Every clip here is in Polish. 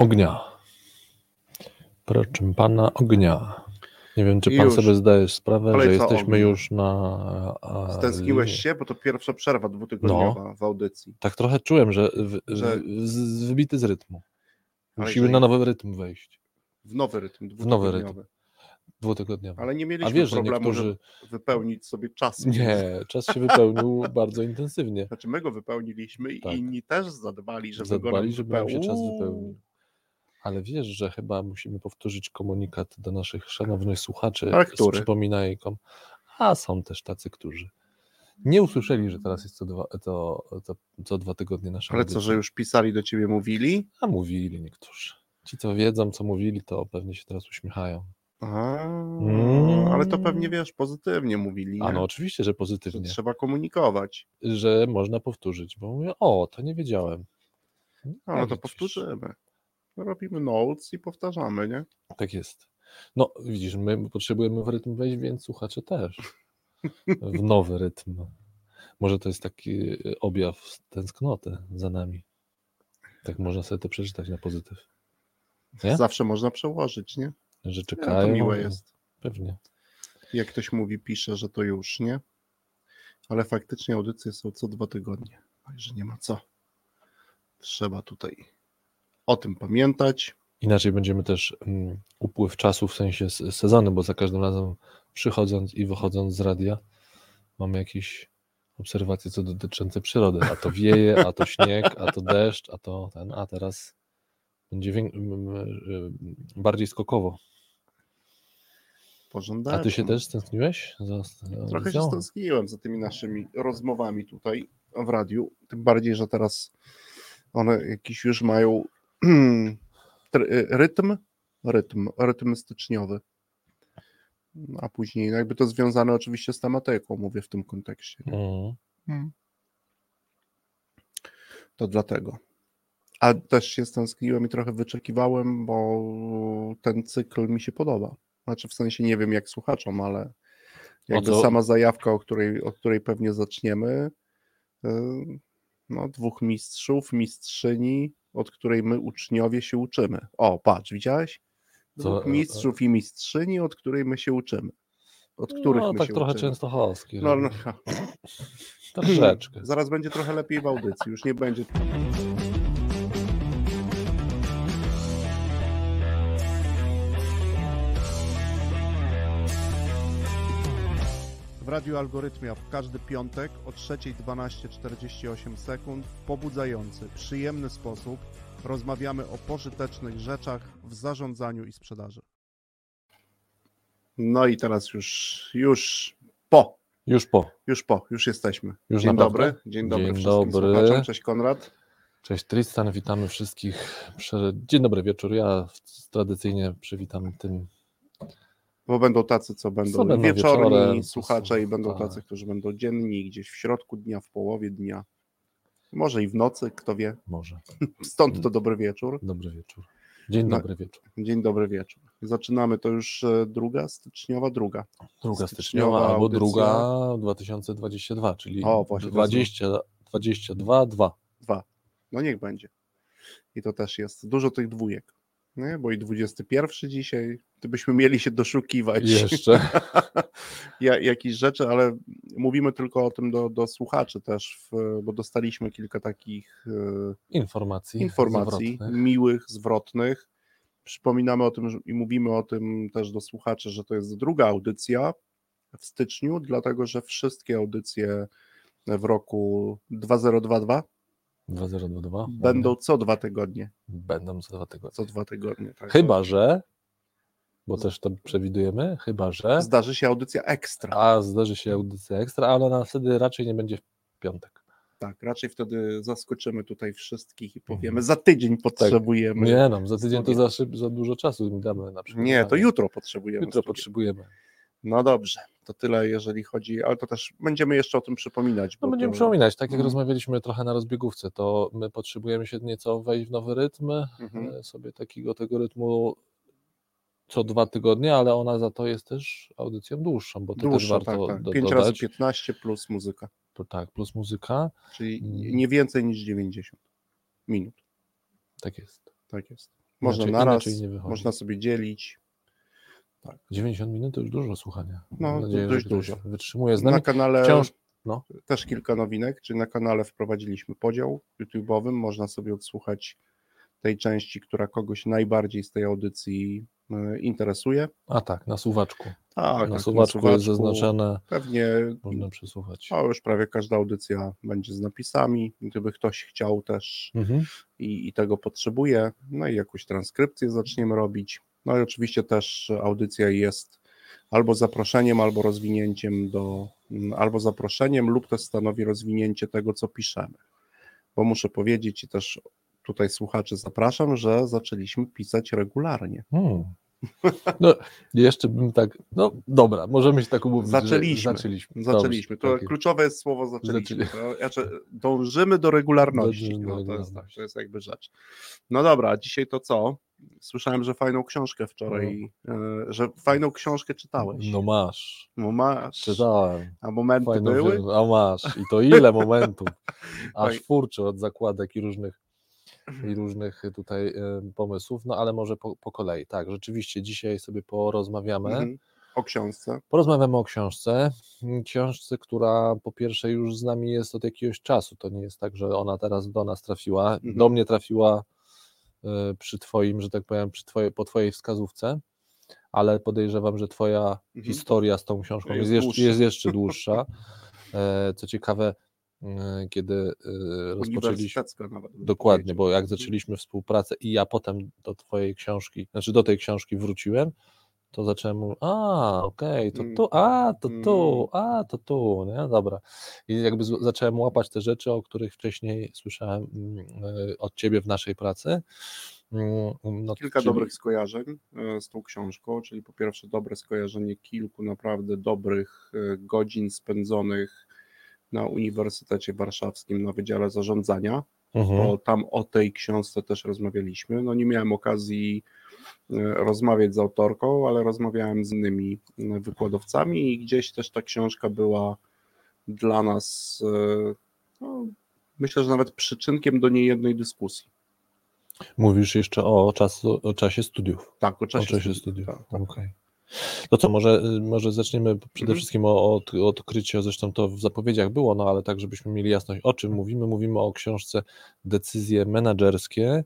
ognia. Proszę pana ognia. Nie wiem, czy pan Już. sobie zdajesz sprawę, Ale że jesteśmy ognia? już na. a, Stęskniłeś linii. się, bo to pierwsza przerwa dwutygodniowa w audycji. Tak trochę czułem, że, w, Że- w, wybity z rytmu. Musimy na nowy rytm wejść. W nowy rytm, nowy dwutygodniowy. Dwutygodniowy. Ale nie A mieliśmy wiesz, że problemu, niektórzy. wypełnić sobie czas. Nie, czas się wypełnił bardzo intensywnie. Znaczy my go wypełniliśmy Tak. i inni też zadbali, żeby go Zadbali, nam żeby nam się czas wypełnił. Ale wiesz, że chyba musimy powtórzyć komunikat do naszych szanownych słuchaczy A z który? przypominajką. A są też tacy, którzy nie usłyszeli, że teraz jest co dwa, to, to, co dwa tygodnie nasza Ale co, że już pisali do ciebie, mówili? A mówili niektórzy. Ci, co wiedzą, co mówili, to pewnie się teraz uśmiechają. A, Mm. Ale to pewnie wiesz, pozytywnie mówili. A no oczywiście, że że pozytywnie, trzeba komunikować. że można powtórzyć, bo mówię, o, to nie wiedziałem. No, no to powtórzymy. Robimy notes i powtarzamy, nie? Tak jest. No, widzisz, my potrzebujemy w rytm wejść, więc słuchacze też. W nowy rytm. Może to jest taki objaw tęsknoty za nami. Tak można sobie to przeczytać na pozytyw. Nie? Zawsze można przełożyć, nie? Że Ja, czekają. to miłe jest. Pewnie. Jak ktoś mówi, pisze, że to już, nie? Ale faktycznie audycje są co dwa tygodnie. Także nie ma co. Trzeba tutaj o tym pamiętać. Inaczej będziemy też mm, upływ czasu w sensie sezonu, bo za każdym razem przychodząc i wychodząc z radia mamy jakieś obserwacje co dotyczące przyrody. A to wieje, a to śnieg, a to deszcz, a to ten, a teraz będzie y, bardziej skokowo. A Pożądać. ty się też stęskniłeś? Za, za Trochę się stęskniłem za tymi naszymi rozmowami tutaj w radiu. Tym bardziej, że teraz one jakiś już mają rytm, rytm, rytm styczniowy. A później no jakby to związane oczywiście z tematyką, mówię w tym kontekście. Mhm. To dlatego. A też się stęskniłem i trochę wyczekiwałem, bo ten cykl mi się podoba. Znaczy w sensie nie wiem jak słuchaczom, ale jakby co? sama zajawka, o której, od której pewnie zaczniemy, yy, no dwóch mistrzów, mistrzyni, od której my uczniowie się uczymy. O, patrz, widziałeś? Dwóch e, mistrzów i mistrzyni, od której my się uczymy. Od których no, my tak się trochę uczymy. częstochowski. No, No, no, Troszeczkę. Zaraz będzie trochę lepiej w audycji, już nie będzie. Radiu Algorytmia w każdy piątek o 3.12.48 sekund w pobudzający, przyjemny sposób rozmawiamy o pożytecznych rzeczach w zarządzaniu i sprzedaży. No i teraz już, już po, Już po. już po, już jesteśmy. Już Dzień naprawdę? dobry, dzień dobry Dzień wszystkim dobry. słuchaczom. Cześć Konrad. Cześć Tristan, witamy wszystkich. Dzień dobry wieczór. Ja tradycyjnie przywitam tym. Bo będą tacy, co będą, Co będą wieczorni wieczorem, słuchacze i będą tak. tacy, którzy będą dzienni, gdzieś w środku dnia, w połowie dnia. Może i w nocy, kto wie. Może. Stąd to dobry wieczór. Dobry wieczór. Dzień dobry wieczór. Dzień dobry wieczór. Zaczynamy to już e, druga styczniowa, druga. Druga Styczniowa styczniowa albo audycja. druga 2022, czyli O, właśnie, 20, 22, 2. Dwa. No niech będzie. I to też jest dużo tych dwójek. Nie? Bo i 21 dzisiaj, gdybyśmy mieli się doszukiwać Jeszcze. ja, jakichś rzeczy, ale mówimy tylko o tym do, do słuchaczy też, w, bo dostaliśmy kilka takich e, Informacji. informacji zwrotnych. miłych, zwrotnych. Przypominamy o tym i mówimy o tym też do słuchaczy, że to jest druga audycja w styczniu, dlatego że wszystkie audycje w roku 2022 2022. będą co dwa tygodnie. Będą za dwa tygodnie. Co dwa tygodnie. Tak. Chyba, że. Bo też to przewidujemy, chyba, że. Zdarzy się audycja ekstra. A zdarzy się audycja ekstra, ale ona wtedy raczej nie będzie w piątek. Tak, raczej wtedy zaskoczymy tutaj wszystkich i powiemy, za tydzień potrzebujemy. Mhm. Tak. Nie no, za tydzień to za, szyb, za dużo czasu mi damy na przykład. Nie, to jutro potrzebujemy. Jutro potrzebujemy. No dobrze, to tyle jeżeli chodzi, ale to też będziemy jeszcze o tym przypominać. No będziemy to- przypominać, tak jak Mhm. rozmawialiśmy trochę na rozbiegówce, to my potrzebujemy się nieco wejść w nowy rytm, e, sobie takiego tego rytmu co dwa tygodnie, ale ona za to jest też audycją dłuższą, bo to też Dłuższa, warto tak, tak. do, 5 razy dodać. 15 plus muzyka, To tak, plus muzyka, czyli Mm. nie więcej niż 90 minut. tak jest. Tak jest. Można inaczej, naraz, inaczej można sobie dzielić. 90 minut to już dużo słuchania. No, Mam nadzieję, dość że dużo. wytrzymuje z Na nami. kanale Wciąż, no, też kilka nowinek, czyli na kanale wprowadziliśmy podział YouTube'owym, można sobie odsłuchać tej części, która kogoś najbardziej z tej audycji e, interesuje. a tak, na suwaczku. Tak, na tak, suwaczku jest zaznaczone, Pewnie można przesłuchać. a już prawie każda audycja będzie z napisami, gdyby ktoś chciał też Mhm. i, i tego potrzebuje, no i jakąś transkrypcję zaczniemy robić. No i oczywiście też audycja jest albo zaproszeniem, albo rozwinięciem do, mm, albo zaproszeniem lub też stanowi rozwinięcie tego, co piszemy. Bo muszę powiedzieć i też tutaj słuchaczy zapraszam, że zaczęliśmy pisać regularnie. Hmm. No, jeszcze bym tak, no dobra, możemy się tak umówić, Zaczęliśmy. zaczęliśmy. Zaczęliśmy. Dobrze, to kluczowe jest słowo zaczęliśmy. Zaczęli- znaczy, dążymy do regularności. Dążymy do No, to, jest, tak, to jest jakby rzecz. No dobra, dzisiaj to co? Słyszałem, że fajną książkę wczoraj, e, że fajną książkę czytałeś. No masz, No masz. czytałem. A momenty Fajną były? rzecz. A masz. I to ile momentów. Aż furczy od zakładek i różnych i różnych tutaj y, pomysłów, no ale może po, po kolei. Tak, rzeczywiście dzisiaj sobie porozmawiamy. Mhm. O książce. Porozmawiamy o książce. Książce, która po pierwsze już z nami jest od jakiegoś czasu. To nie jest tak, że ona teraz do nas trafiła. Mhm. Do mnie trafiła y, przy Twoim, że tak powiem, przy twoje, po Twojej wskazówce, ale podejrzewam, że Twoja Mhm. historia z tą książką Jest jest, jeszcze, dłuższa. jest jeszcze dłuższa. E, Co ciekawe, y, kiedy y, rozpoczęliśmy. Nawet. Dokładnie, bo jak zaczęliśmy współpracę i ja potem do twojej książki, znaczy do tej książki wróciłem, to zacząłem mówić, a okej, to Mm. tu, a to Mm. tu, a to tu, nie, dobra. I jakby zacząłem łapać te rzeczy, o których wcześniej słyszałem mm, e, od ciebie w naszej pracy. Mm, No, Kilka czyli- dobrych skojarzeń e, z tą książką, czyli po pierwsze dobre skojarzenie kilku naprawdę dobrych e, godzin spędzonych na Uniwersytecie Warszawskim na Wydziale Zarządzania, Mhm. bo tam o tej książce też rozmawialiśmy. No nie miałem okazji e, rozmawiać z autorką, ale rozmawiałem z innymi e, wykładowcami i gdzieś też ta książka była dla nas, e, no, myślę, że nawet przyczynkiem do niejednej dyskusji. Mówisz jeszcze o, czasu, o czasie studiów. Tak, o O czasie, czasie studiów, studiów. tak, tak. Okej. To co, może, może zaczniemy przede Mhm. wszystkim o, od, odkrycia, zresztą to w zapowiedziach było, no ale tak, żebyśmy mieli jasność, o czym mówimy. Mówimy o książce Decyzje menedżerskie.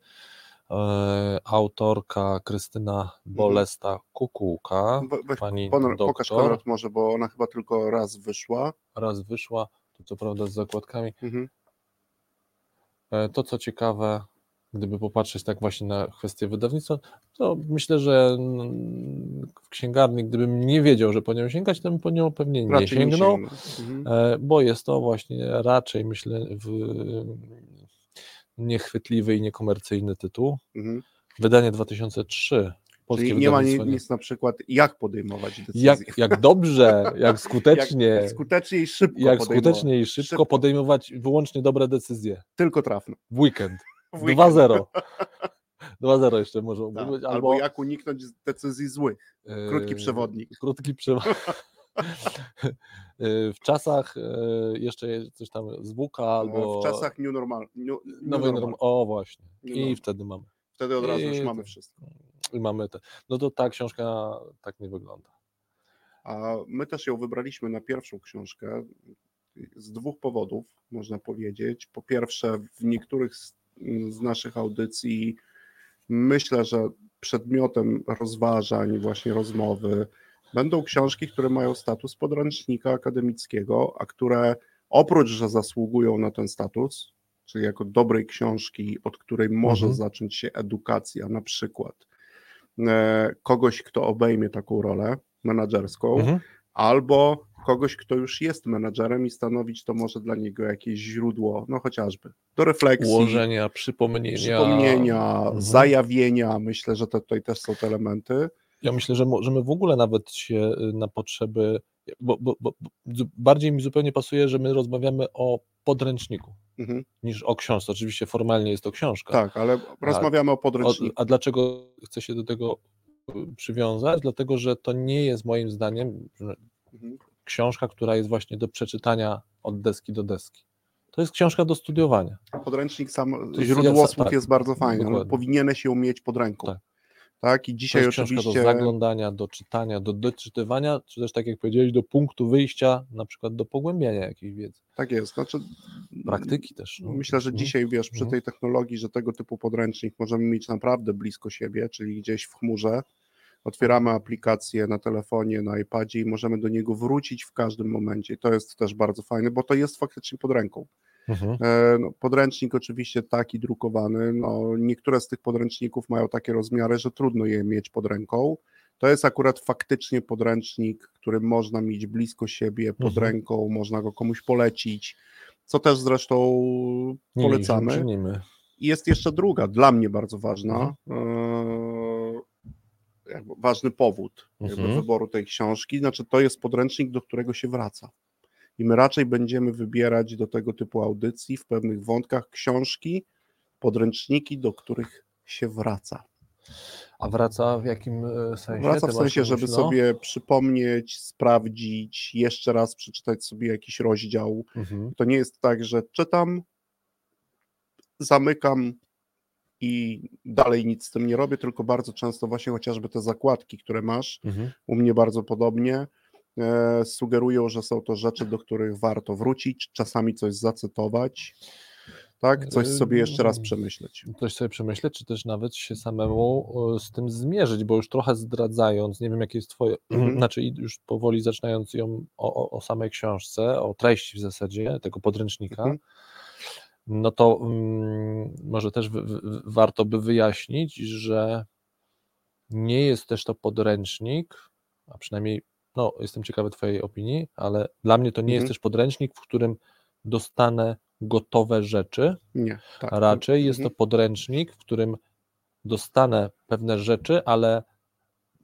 E, autorka Krystyna Bolesta Kukułka, We- Weź, pani Ponor, pokaż Konrad może, bo ona chyba tylko raz wyszła. raz wyszła, to co prawda z zakładkami. Mhm. E, To co ciekawe, gdyby popatrzeć tak właśnie na kwestię wydawnictwa, to myślę, że mm, w księgarni, gdybym nie wiedział, że po nią sięgać, to bym po nią pewnie nie Raczej nie sięgnął, sięgnął. Mhm. bo jest to właśnie raczej, myślę, niechwytliwy i niekomercyjny tytuł. Mhm. Wydanie 2003. Polskie Czyli nie ma nic na przykład, jak podejmować decyzje. jak, jak dobrze, jak skutecznie, Jak jak, skutecznie i szybko podejmować. skutecznie i szybko, Szybko. podejmować wyłącznie dobre decyzje. Tylko trafno. W weekend. W weekend. 2-0. 2-0 jeszcze może Tak. Albo... albo, jak uniknąć decyzji złych. krótki Yy, przewodnik. Krótki przewodnik. w czasach yy, jeszcze coś tam z WK albo W czasach new normal. New, new nowej normal. norm. O właśnie. New I normal. wtedy mamy. Wtedy od razu już I- mamy wszystko. I mamy te. No to ta książka tak nie wygląda. A my też ją wybraliśmy na pierwszą książkę z dwóch powodów, można powiedzieć. Po pierwsze, w niektórych z, z naszych audycji myślę, że przedmiotem rozważań, właśnie rozmowy, będą książki, które mają status podręcznika akademickiego, a które oprócz, że zasługują na ten status, czyli jako dobrej książki, od której może Mhm. zacząć się edukacja, na przykład e, kogoś, kto obejmie taką rolę menadżerską, Mhm. albo kogoś, kto już jest menadżerem i stanowić to może dla niego jakieś źródło, no chociażby do refleksji, Ułożenia, przypomnienia. przypomnienia, Mhm. zajawienia. Myślę, że to tutaj też są te elementy. Ja myślę, że możemy w ogóle nawet się y, na potrzeby, bo, bo, bo bardziej mi zupełnie pasuje, że my rozmawiamy o podręczniku Mhm. niż o książce. Oczywiście formalnie jest to książka. Tak, ale rozmawiamy o O, podręczniku. a dlaczego chcę się do tego y, przywiązać? Dlatego, że to nie jest moim zdaniem Mhm. Książka, która jest właśnie do przeczytania od deski do deski. To jest książka do studiowania. Podręcznik sam, To jest- źródłosłów tak, jest bardzo ale dokładnie. powinieneś ją mieć pod ręką. Tak. Tak, i To dzisiaj jest książka oczywiście... do zaglądania, do czytania, do doczytywania, czy też tak jak powiedziałeś, do punktu wyjścia, na przykład do pogłębiania jakiejś wiedzy. Tak jest, znaczy... Praktyki też. no. Myślę, że Mhm. dzisiaj, wiesz, przy Mhm. tej technologii, że tego typu podręcznik możemy mieć naprawdę blisko siebie, czyli gdzieś w chmurze. Otwieramy aplikację na telefonie, na iPadzie i możemy do niego wrócić w każdym momencie. To jest też bardzo fajne, bo to jest faktycznie pod ręką. Mhm. E, No, podręcznik oczywiście taki drukowany. No, niektóre z tych podręczników mają takie rozmiary, że trudno je mieć pod ręką. To jest akurat faktycznie podręcznik, który można mieć blisko siebie, pod Mhm. ręką, można go komuś polecić, co też zresztą Nie polecamy. niczym czynimy. I jest jeszcze druga, dla mnie bardzo ważna, Mhm. Ważny powód Mhm. wyboru tej książki. Znaczy, to jest podręcznik, do którego się wraca. I my raczej będziemy wybierać do tego typu audycji w pewnych wątkach książki, podręczniki, do których się wraca. A wraca w jakim e, sensie? Wraca w sensie, żeby no? sobie przypomnieć, sprawdzić, jeszcze raz przeczytać sobie jakiś rozdział. Mhm. To nie jest tak, że czytam, zamykam i dalej nic z tym nie robię, tylko bardzo często właśnie chociażby te zakładki, które masz, Mhm. u mnie bardzo podobnie, e, sugerują, że są to rzeczy, do których warto wrócić, czasami coś zacytować, tak, coś sobie jeszcze raz przemyśleć. Coś sobie przemyśleć, czy też nawet się samemu e, z tym zmierzyć, bo już trochę zdradzając, nie wiem jakie jest twoje, Mhm. znaczy już powoli zaczynając ją o, o, o samej książce, o treści w zasadzie tego podręcznika, Mhm. No to mm, może też warto by wyjaśnić, że nie jest też to podręcznik, a przynajmniej, no jestem ciekawy twojej opinii, ale dla mnie to nie jest Mhm. też podręcznik, w którym dostanę gotowe rzeczy, Nie, tak. raczej jest to Mhm. podręcznik, w którym dostanę pewne rzeczy, ale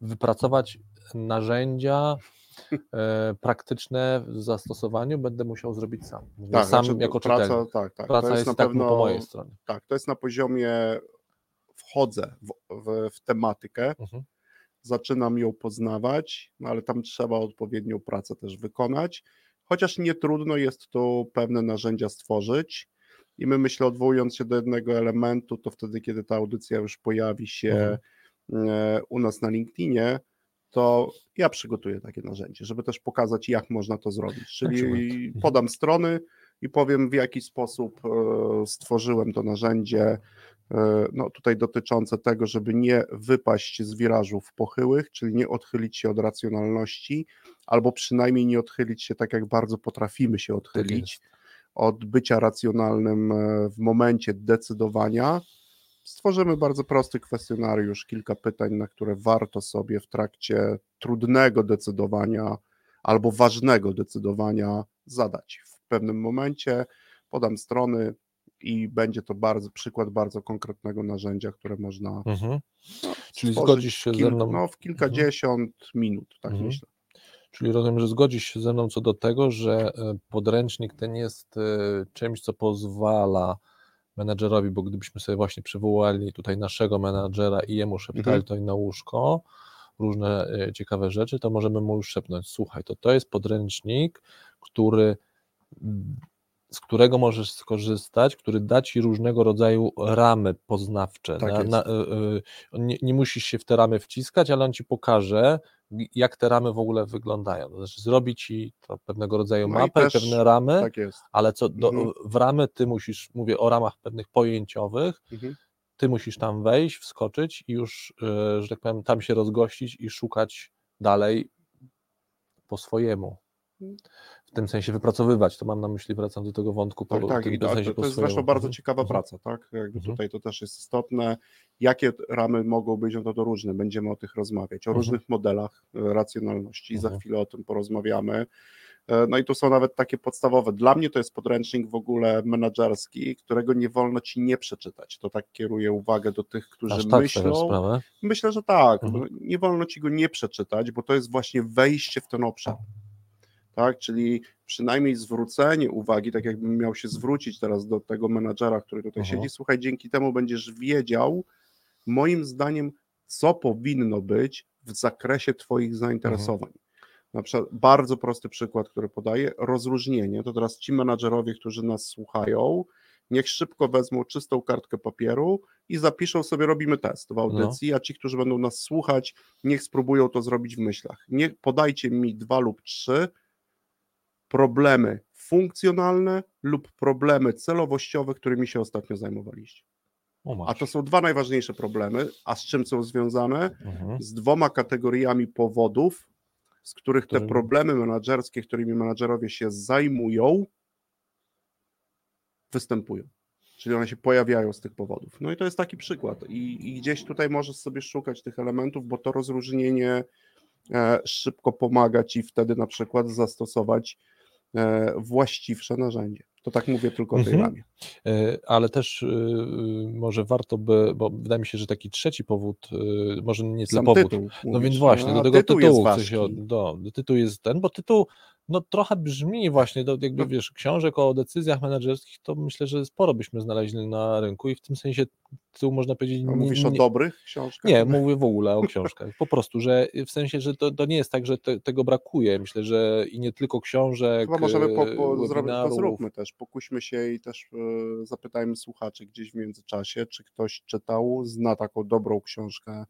wypracować narzędzia praktyczne w zastosowaniu będę musiał zrobić sam. Tak, sam znaczy, jako praca, czytelnik. tak, tak. Praca to jest, jest, na tak pewno po mojej stronie. Tak, to jest na poziomie wchodzę w, w, w tematykę, Mhm. zaczynam ją poznawać, no ale tam trzeba odpowiednią pracę też wykonać, chociaż nie trudno jest tu pewne narzędzia stworzyć i my myślę odwołując się do jednego elementu, to wtedy kiedy ta audycja już pojawi się e, u nas na LinkedInie, to ja przygotuję takie narzędzie, żeby też pokazać jak można to zrobić, czyli. Mhm. podam strony i powiem w jaki sposób e, stworzyłem to narzędzie, e, no tutaj dotyczące tego, żeby nie wypaść z wirażów pochyłych, czyli nie odchylić się od racjonalności, albo przynajmniej nie odchylić się tak, jak bardzo potrafimy się Tak odchylić od bycia racjonalnym e, w momencie decydowania. Stworzymy bardzo prosty kwestionariusz, kilka pytań, na które warto sobie w trakcie trudnego decydowania albo ważnego decydowania zadać. W pewnym momencie podam strony i będzie to bardzo, przykład bardzo konkretnego narzędzia, które można Mhm. Czyli stworzyć zgodzisz się ze mną? No, w kilkadziesiąt minut, tak Mhm. myślę. Czyli rozumiem, że zgodzisz się ze mną co do tego, że e, podręcznik ten jest e, czymś, co pozwala menedżerowi, bo gdybyśmy sobie właśnie przywołali tutaj naszego menedżera i jemu szeptali Mhm. to i na łóżko różne e, ciekawe rzeczy, to możemy mu już szepnąć, słuchaj, to to jest podręcznik, który z którego możesz skorzystać, który da ci różnego rodzaju ramy poznawcze. Tak na, na, y, y, nie, nie musisz się w te ramy wciskać, ale on ci pokaże, jak te ramy w ogóle wyglądają. To znaczy zrobi ci to pewnego rodzaju No mapę, też pewne ramy, Tak ale co do, Mhm. w ramy ty musisz, mówię o ramach pewnych pojęciowych, Mhm. ty musisz tam wejść, wskoczyć i już, y, że tak powiem, tam się rozgościć i szukać dalej po swojemu. W tym sensie wypracowywać, to mam na myśli, wracam do tego wątku, Tak, po, tak. tym I to, to, jest zresztą bardzo ciekawa Mhm. praca, tak? Jakby Mhm. tutaj to też jest istotne. Jakie ramy mogą być, no to, to różne. Będziemy o tych rozmawiać, o Mhm. różnych modelach e, racjonalności. Za Mhm. chwilę o tym porozmawiamy. E, No i tu są nawet takie podstawowe. Dla mnie to jest podręcznik w ogóle menedżerski, którego nie wolno ci nie przeczytać. To tak kieruje uwagę do tych, którzy Aż tak myślą. Myślę, że tak. Mhm. Nie wolno ci go nie przeczytać, bo to jest właśnie wejście w ten obszar. Tak, czyli przynajmniej zwrócenie uwagi, tak jakbym miał się zwrócić teraz do tego menadżera, który tutaj Mhm. siedzi. Słuchaj, dzięki temu będziesz wiedział, moim zdaniem, co powinno być w zakresie Twoich zainteresowań. Na przykład bardzo prosty przykład, który podaję, rozróżnienie. To teraz ci menadżerowie, którzy nas słuchają, niech szybko wezmą czystą kartkę papieru i zapiszą sobie, robimy test w audycji, a ci, którzy będą nas słuchać, niech spróbują to zrobić w myślach. Niech podajcie mi dwa lub trzy problemy funkcjonalne lub problemy celowościowe, którymi się ostatnio zajmowaliście. A to są dwa najważniejsze problemy, a z czym są związane? Mhm. Z dwoma kategoriami powodów, z których te problemy menedżerskie, którymi menadżerowie się zajmują, występują. Czyli one się pojawiają z tych powodów. No i to jest taki przykład. I, i gdzieś tutaj możesz sobie szukać tych elementów, bo to rozróżnienie e, szybko pomaga ci wtedy na przykład zastosować właściwsze narzędzie. To tak mówię tylko o tej Mhm. ramie. E, Ale też y, y, może warto by, bo wydaje mi się, że taki trzeci powód, może nie tyle powód, tytuł. No mówisz, więc właśnie, a do tego tytuł tytułu chcę się do, tytuł jest ten, bo tytuł no trochę brzmi właśnie, do, jakby No. wiesz, książek o decyzjach menedżerskich, to myślę, że sporo byśmy znaleźli na rynku i w tym sensie tytuł można powiedzieć nie, Mówisz o dobrych książkach? nie, mówię w ogóle o książkach, po prostu, że w sensie, że to, to nie jest tak, że te, tego brakuje, myślę, że i nie tylko książek, Chyba możemy po, po, e, zrobić, to zróbmy też, pokuśmy się i też e, zapytajmy słuchaczy gdzieś w międzyczasie, czy ktoś czytał, zna taką dobrą książkę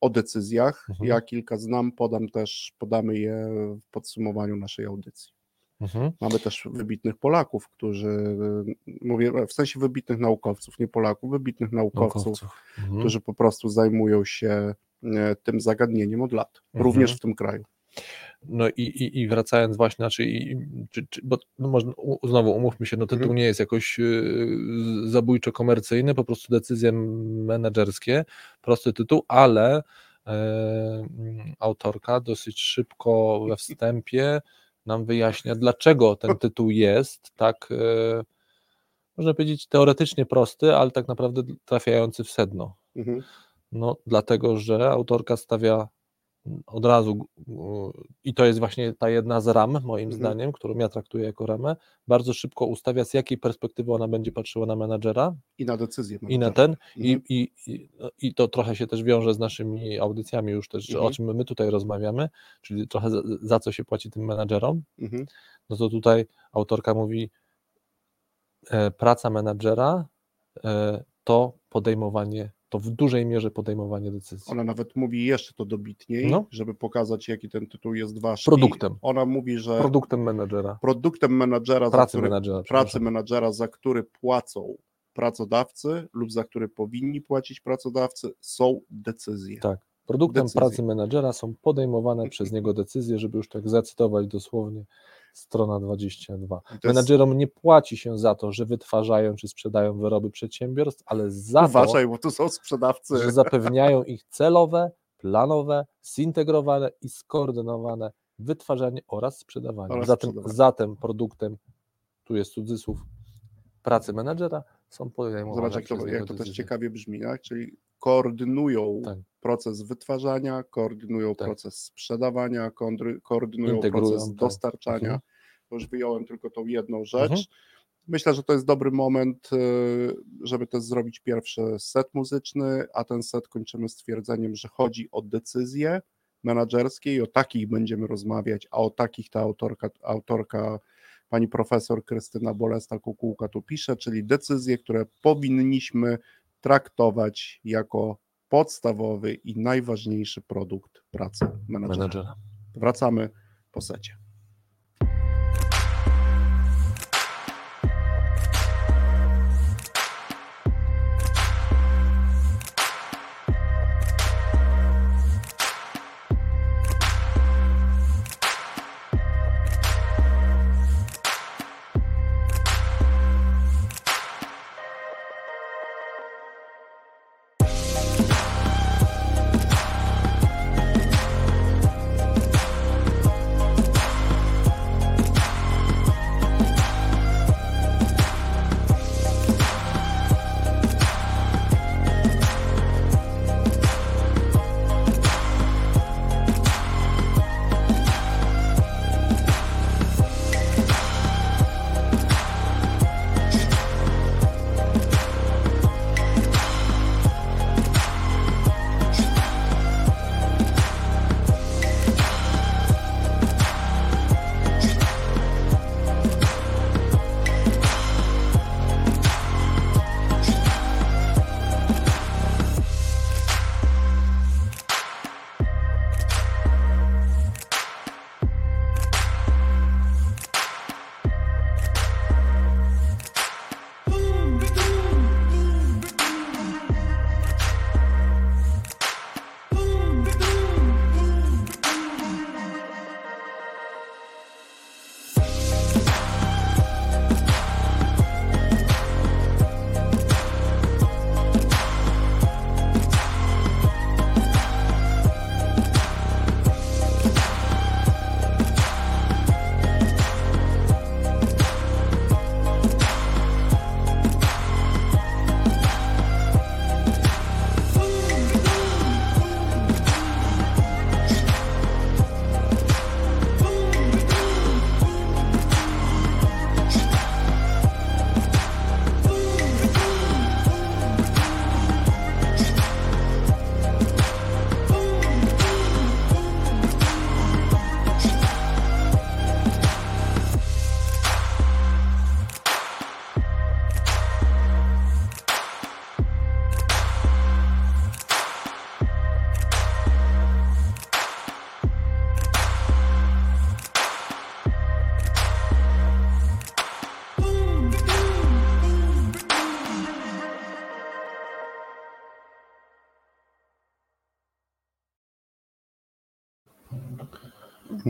o decyzjach. Mhm. Ja kilka znam, podam też, podamy je w podsumowaniu naszej audycji. Mhm. Mamy też wybitnych Polaków, którzy, e, mówię w sensie wybitnych naukowców, nie Polaków, wybitnych naukowców, Naukowców. Mhm. którzy po prostu zajmują się e, tym zagadnieniem od lat, Mhm. również w tym kraju. No i, i, i wracając właśnie, znaczy, i, czy, czy, bo no można, u, znowu umówmy się, no tytuł Mhm. nie jest jakoś y, zabójczo komercyjny, po prostu decyzje menedżerskie, prosty tytuł, ale mm, autorka dosyć szybko we wstępie nam wyjaśnia, dlaczego ten tytuł jest tak, e, można powiedzieć, teoretycznie prosty, ale tak naprawdę trafiający w sedno. Mhm. No, dlatego, że autorka stawia od razu, i to jest właśnie ta jedna z ram, moim Mhm. zdaniem, którą ja traktuję jako ramę, bardzo szybko ustawia, z jakiej perspektywy ona będzie patrzyła na menadżera I na decyzję. i na ten, i, Mhm. i, i, no, i to trochę się też wiąże z naszymi audycjami już też, że o Mhm. czym my tutaj rozmawiamy, czyli trochę za, za co się płaci tym menadżerom, Mhm. no to tutaj autorka mówi, e, praca menadżera e, to podejmowanie, to w dużej mierze podejmowanie decyzji. Ona nawet mówi jeszcze to dobitniej, No. żeby pokazać, jaki ten tytuł jest ważki. Produktem. Ona mówi, że Produktem menadżera, produktem menadżera, za pracy który, menadżera. pracy menadżera, za który płacą pracodawcy lub za który powinni płacić pracodawcy, są decyzje. Tak. Produktem Decyzje. pracy menadżera są podejmowane przez niego decyzje, żeby już tak zacytować dosłownie strona 22. I to jest- Menadżerom nie płaci się za to, że wytwarzają czy sprzedają wyroby przedsiębiorstw, ale za Uważaj, bo tu są sprzedawcy. to, że zapewniają ich celowe, planowe, zintegrowane i skoordynowane wytwarzanie oraz sprzedawanie. Oraz zatem, sprzedawanie. zatem produktem, tu jest cudzysłów, pracy menadżera są podejmowane Zobacz, jak to, jak to też ciekawie brzmi, tak? czyli koordynują Tak. proces wytwarzania, koordynują Tak. proces sprzedawania, koordynują Integrują, proces tak. dostarczania. Mhm. Już wyjąłem tylko tą jedną rzecz. Mhm. Myślę, że to jest dobry moment, y, żeby też zrobić pierwszy set muzyczny, a ten set kończymy stwierdzeniem, że chodzi o decyzje menedżerskie i o takich będziemy rozmawiać, a o takich ta autorka, autorka pani profesor Krystyna Bolesta-Kukułka tu pisze, czyli decyzje, które powinniśmy traktować jako podstawowy i najważniejszy produkt pracy menedżera. menadżera. Wracamy po secie.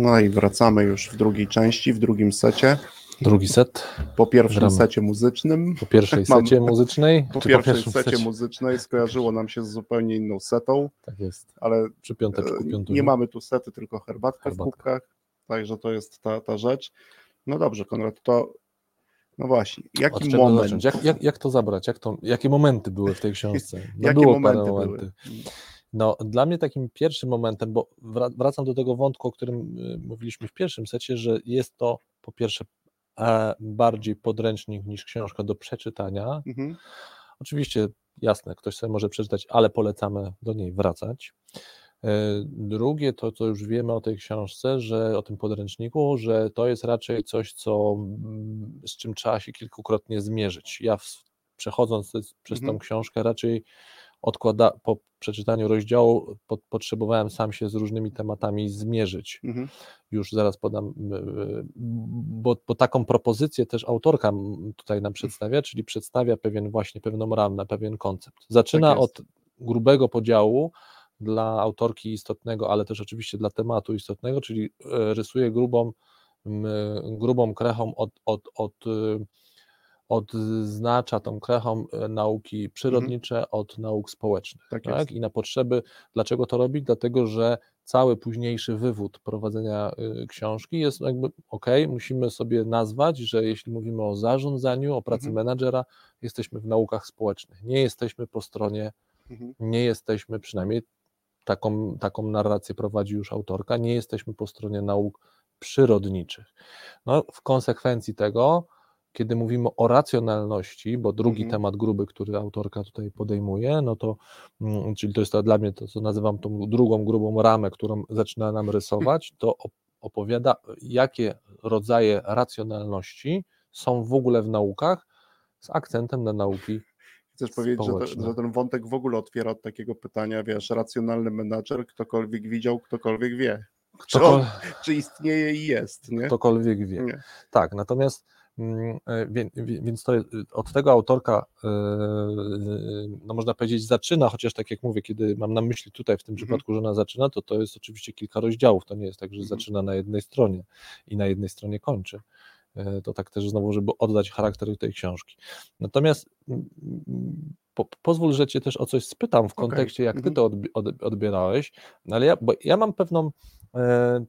No i wracamy już w drugiej części, w drugim secie. Drugi set. Po pierwszym Gramy. secie muzycznym. Po pierwszej Mam- secie muzycznej. Po pierwszym secie muzycznej skojarzyło nam się z zupełnie inną setą, Tak jest. ale Przy piąteczku, e, piątku. nie mamy tu sety, tylko herbatkę w Herbatka. kubkach, także to jest ta, ta rzecz. No dobrze, Konrad, to no właśnie, jaki moment? Jak, jak, jak to zabrać? Jak to, jakie momenty były w tej książce? No jakie było momenty parę były? No, dla mnie takim pierwszym momentem, bo wra- wracam do tego wątku, o którym y, mówiliśmy w pierwszym secie, że jest to po pierwsze e, bardziej podręcznik niż książka do przeczytania. Mhm. Oczywiście, jasne, ktoś sobie może przeczytać, ale polecamy do niej wracać. E, Drugie to, co już wiemy o tej książce, że o tym podręczniku, że to jest raczej coś, co, mm, z czym trzeba się kilkukrotnie zmierzyć. Ja w, przechodząc przez Mhm. tą książkę raczej odkłada, po przeczytaniu rozdziału po, potrzebowałem sam się z różnymi tematami zmierzyć Mhm. już zaraz podam, y, y, bo, bo taką propozycję też autorka tutaj nam przedstawia, czyli przedstawia pewien właśnie pewną ramę, pewien koncept. Zaczyna Tak od grubego podziału dla autorki istotnego, ale też oczywiście dla tematu istotnego, czyli e, rysuje grubą, grubą krechą od, od, od, y, odznacza tą krechą e, nauki przyrodnicze od nauk społecznych. Tak Tak. I na potrzeby, dlaczego to robić? Dlatego, że cały późniejszy wywód prowadzenia y, książki jest jakby ok, musimy sobie nazwać, że jeśli mówimy o zarządzaniu, o pracy Mhm. menadżera, jesteśmy w naukach społecznych. Nie jesteśmy po stronie, Mhm. nie jesteśmy przynajmniej taką, taką narrację prowadzi już autorka, nie jesteśmy po stronie nauk przyrodniczych. No, w konsekwencji tego, kiedy mówimy o racjonalności, bo drugi Mhm. temat gruby, który autorka tutaj podejmuje, no to, mm, czyli to jest to dla mnie to, co nazywam tą drugą grubą ramę, którą zaczyna nam rysować, to op- opowiada, jakie rodzaje racjonalności są w ogóle w naukach, z akcentem na nauki Chcesz powiedzieć, że, społeczne. że ten wątek w ogóle otwiera od takiego pytania, wiesz, racjonalny menadżer, ktokolwiek widział, ktokolwiek wie. Czy, Ktokol- on, czy istnieje i jest, nie? ktokolwiek wie. nie. Tak, natomiast mm, e, więc to, od tego autorka, e, no można powiedzieć, zaczyna, chociaż tak jak mówię, kiedy mam na myśli tutaj w tym Mhm. przypadku, że ona zaczyna, to to jest oczywiście kilka rozdziałów, to nie jest tak, że Mhm. zaczyna na jednej stronie i na jednej stronie kończy. E, To tak też znowu, żeby oddać charakter tej książki. Natomiast mm, mm, po, pozwól, że Cię też o coś spytam w kontekście, jak Ty mhm. to odbi- od, odbierałeś, no ale ja, bo ja mam pewną,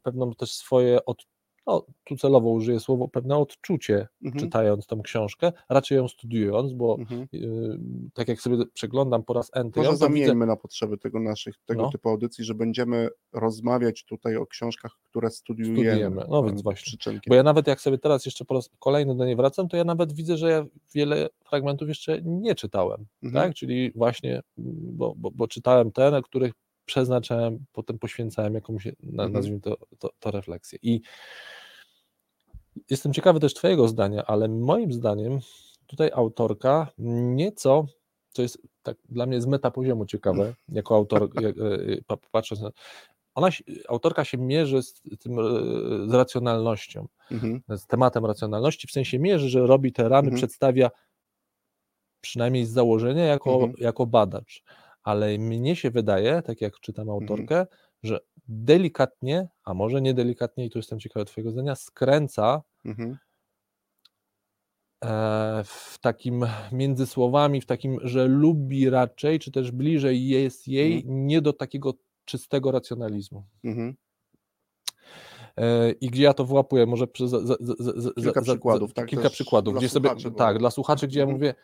pewną też swoje, od, no tu celowo użyję słowo, pewne odczucie, Mhm. czytając tą książkę, raczej ją studiując, bo Mhm. y, tak jak sobie przeglądam po raz enty, Może to widzę, zamieńmy na potrzeby tego naszych, tego No. typu audycji, że będziemy rozmawiać tutaj o książkach, które studiujemy. Studiujemy. No więc e, właśnie. Przyczynkiem. bo ja nawet jak sobie teraz jeszcze po raz kolejny do niej wracam, to ja nawet widzę, że ja wiele fragmentów jeszcze nie czytałem, Mhm. tak, czyli właśnie, mm, bo, bo, bo czytałem te, na których przeznaczałem, potem poświęcałem jakąś, Mhm. nazwijmy to, to, to refleksję i jestem ciekawy też twojego zdania, ale moim zdaniem tutaj autorka nieco, co jest tak dla mnie z metapoziomu ciekawe, jako autor, e, pa- patrząc na ona, autorka się mierzy z tym, e, z racjonalnością, Mhm. z tematem racjonalności, w sensie mierzy, że robi te ramy, Mhm. przedstawia przynajmniej z założenia jako, Mhm. jako badacz. Ale mnie się wydaje, tak jak czytam Mhm. autorkę, że delikatnie, a może nie delikatnie, i tu jestem ciekawy Twojego zdania, skręca Mhm. e, w takim między słowami, w takim, że lubi raczej, czy też bliżej jest jej, Mhm. nie do takiego czystego racjonalizmu. Mhm. E, I gdzie ja to włapuję, może przez, za, za, za, Kilka przykładów, tak, kilka przykładów, dla gdzie sobie, bo- tak, dla słuchaczy, gdzie ja mówię,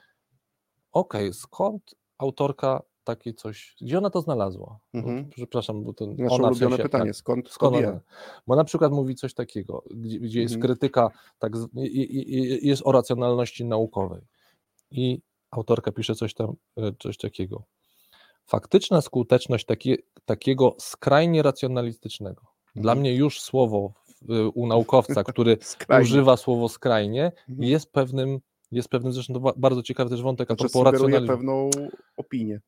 okej, skąd autorka takie coś, gdzie ona to znalazła? Bo, Mhm. Przepraszam, bo to Nasze ona w ulubione sensie, pytanie, tak, skąd, skąd ona? Bo na przykład mówi coś takiego, gdzie, gdzie jest Mhm. krytyka, tak, z- i- i- i- jest o racjonalności naukowej. I autorka pisze coś tam, e, coś takiego. Faktyczna skuteczność takie, takiego skrajnie racjonalistycznego. Dla Mhm. mnie już słowo w- u naukowca, który używa słowo skrajnie, Mhm. jest pewnym, jest pewnym, zresztą to bardzo ciekawy też wątek a Znaczy propos racjonalizmu pewną opinię.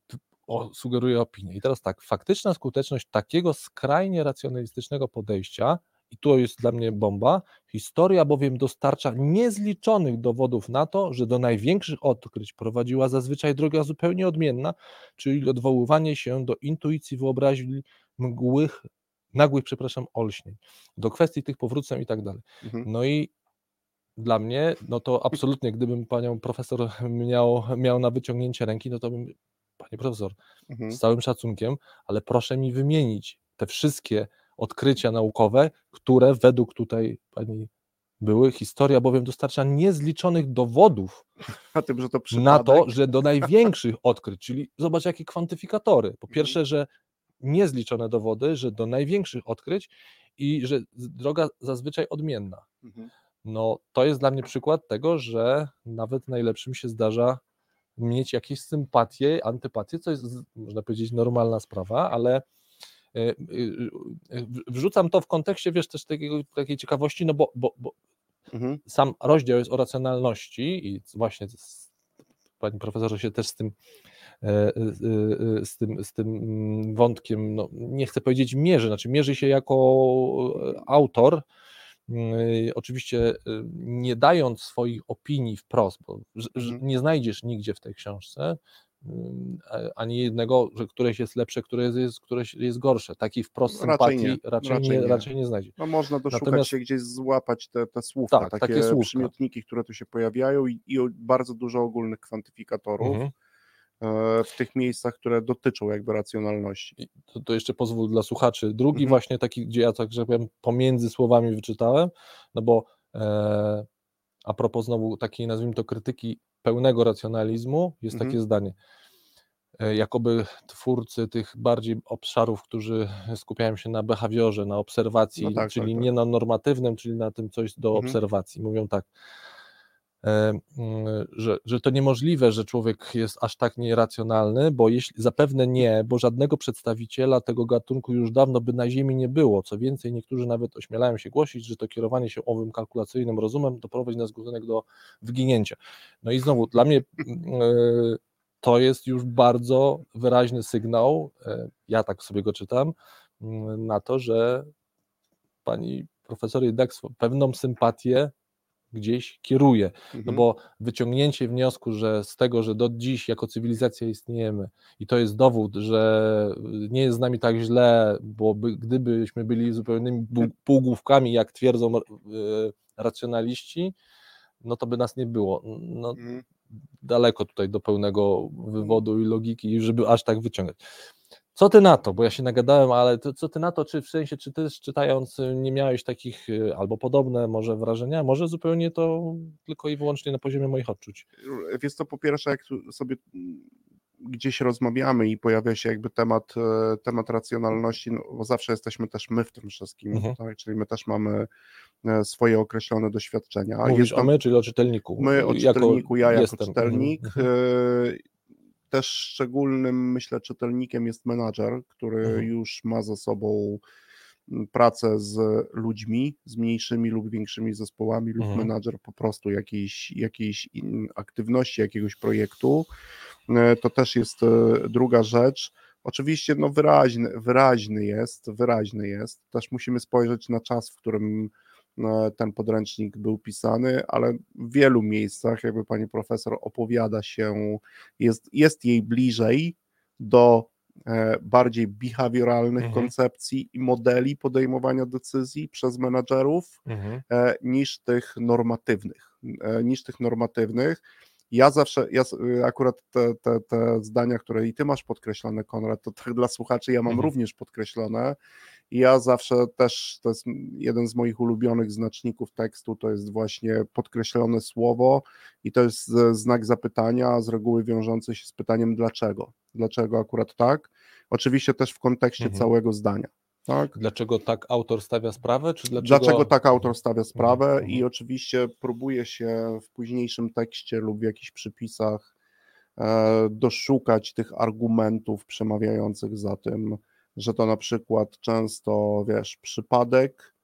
O, sugeruje opinię. I teraz tak, faktyczna skuteczność takiego skrajnie racjonalistycznego podejścia, i to jest dla mnie bomba, historia bowiem dostarcza niezliczonych dowodów na to, że do największych odkryć prowadziła zazwyczaj droga zupełnie odmienna, czyli odwoływanie się do intuicji wyobraźni mgłych nagłych, przepraszam, olśnień, do kwestii tych powróceń i tak dalej. Mhm. No i dla mnie, no to absolutnie, gdybym panią profesor miał, miał na wyciągnięcie ręki, no to bym, panie profesor, Mhm. z całym szacunkiem, ale proszę mi wymienić te wszystkie odkrycia naukowe, które według tutaj pani były. Historia bowiem dostarcza niezliczonych dowodów Na tym, to na to, że do największych odkryć, czyli zobacz jakie kwantyfikatory. Po pierwsze, że niezliczone dowody, że do największych odkryć i że droga zazwyczaj odmienna. Mhm. No to jest dla mnie przykład tego, że nawet najlepszym się zdarza mieć jakieś sympatie, antypatie, co jest, można powiedzieć, normalna sprawa, ale e, e, w- wrzucam to w kontekście, wiesz, też takiego, takiej ciekawości, no bo, bo, bo Mhm. sam rozdział jest o racjonalności i właśnie pani profesorze się też z tym, e, e, z tym, z tym mm, wątkiem, no, nie chcę powiedzieć mierzy, znaczy mierzy się jako autor, oczywiście e, nie dając swoich opinii wprost, bo Mhm. nie znajdziesz nigdzie w tej książce a- ani jednego, że któreś jest lepsze, któreś jest, któreś jest gorsze. Takiej wprost Raczej sympatii nie, raczej, raczej nie, raczej nie znajdzie. No można doszukać Natomiast- się gdzieś, złapać te, te słówka, Tak, takie, takie słówka. przymiotniki, które tu się pojawiają i, i bardzo dużo ogólnych kwantyfikatorów Mhm. E, w tych miejscach, które dotyczą jakby racjonalności. To, to jeszcze pozwól dla słuchaczy. Drugi Mhm. właśnie taki, gdzie ja tak że powiem, pomiędzy słowami wyczytałem, no bo e, a propos znowu takiej nazwijmy to krytyki pełnego racjonalizmu, jest Mhm. takie zdanie. E, Jakoby twórcy tych bardziej obszarów, którzy skupiają się na behawiorze, na obserwacji, No tak, czyli tak, tak. nie na normatywnym, czyli na tym coś do Mhm. obserwacji. Mówią tak, że, że to niemożliwe, że człowiek jest aż tak nieracjonalny, bo jeśli zapewne nie, bo żadnego przedstawiciela tego gatunku już dawno by na Ziemi nie było. Co więcej, niektórzy nawet ośmielają się głosić, że to kierowanie się owym kalkulacyjnym rozumem doprowadzi nas gatunek do wyginięcia. No i znowu, dla mnie e, to jest już bardzo wyraźny sygnał, e, ja tak sobie go czytam, na to, że pani profesor jednak pewną sympatię gdzieś kieruje. No Mhm. bo wyciągnięcie wniosku, że z tego, że do dziś jako cywilizacja istniejemy i to jest dowód, że nie jest z nami tak źle, bo by, gdybyśmy byli zupełnymi bu- półgłówkami, jak twierdzą e, racjonaliści, no to by nas nie było. No, Mhm. daleko tutaj do pełnego wywodu i logiki, żeby aż tak wyciągać. Co ty na to? Bo ja się nagadałem, ale to, co ty na to, czy w sensie, czy ty czytając y, nie miałeś takich y, albo podobne może wrażenia, może zupełnie to tylko i wyłącznie na poziomie moich odczuć. Wiesz co, po pierwsze, jak sobie gdzieś rozmawiamy i pojawia się jakby temat, e, temat racjonalności, no, bo zawsze jesteśmy też my w tym wszystkim, Mhm. tak? czyli my też mamy e, swoje określone doświadczenia. Mówisz Jest o tam- my, czyli o czytelniku. My o czytelniku, ja jako jestem. czytelnik. Mhm. Też szczególnym, myślę, czytelnikiem jest menadżer, który Mhm. już ma za sobą m, pracę z ludźmi, z mniejszymi lub większymi zespołami, lub Mhm. menadżer po prostu jakiejś, jakiejś aktywności, jakiegoś projektu. E, To też jest e, druga rzecz. Oczywiście no wyraźny, wyraźny jest, wyraźny jest. Też musimy spojrzeć na czas, w którym ten podręcznik był pisany, ale w wielu miejscach jakby pani profesor opowiada się, jest, jest jej bliżej do e, bardziej behawioralnych Mhm. koncepcji i modeli podejmowania decyzji przez menadżerów Mhm. e, niż tych normatywnych, e, niż tych normatywnych. Ja zawsze, ja akurat te, te, te zdania, które i ty masz podkreślone, Konrad, to tak dla słuchaczy ja mam Mhm. również podkreślone. Ja zawsze też, to jest jeden z moich ulubionych znaczników tekstu, to jest właśnie podkreślone słowo i to jest e, znak zapytania, z reguły wiążący się z pytaniem dlaczego. Dlaczego akurat tak? Oczywiście też w kontekście Mhm. całego zdania. Tak? Dlaczego tak autor stawia sprawę? Czy dlaczego, Dlaczego tak autor stawia sprawę Mhm, i mhm. oczywiście próbuje się w późniejszym tekście lub w jakichś przypisach e, doszukać tych argumentów przemawiających za tym, że to na przykład często, wiesz, przypadek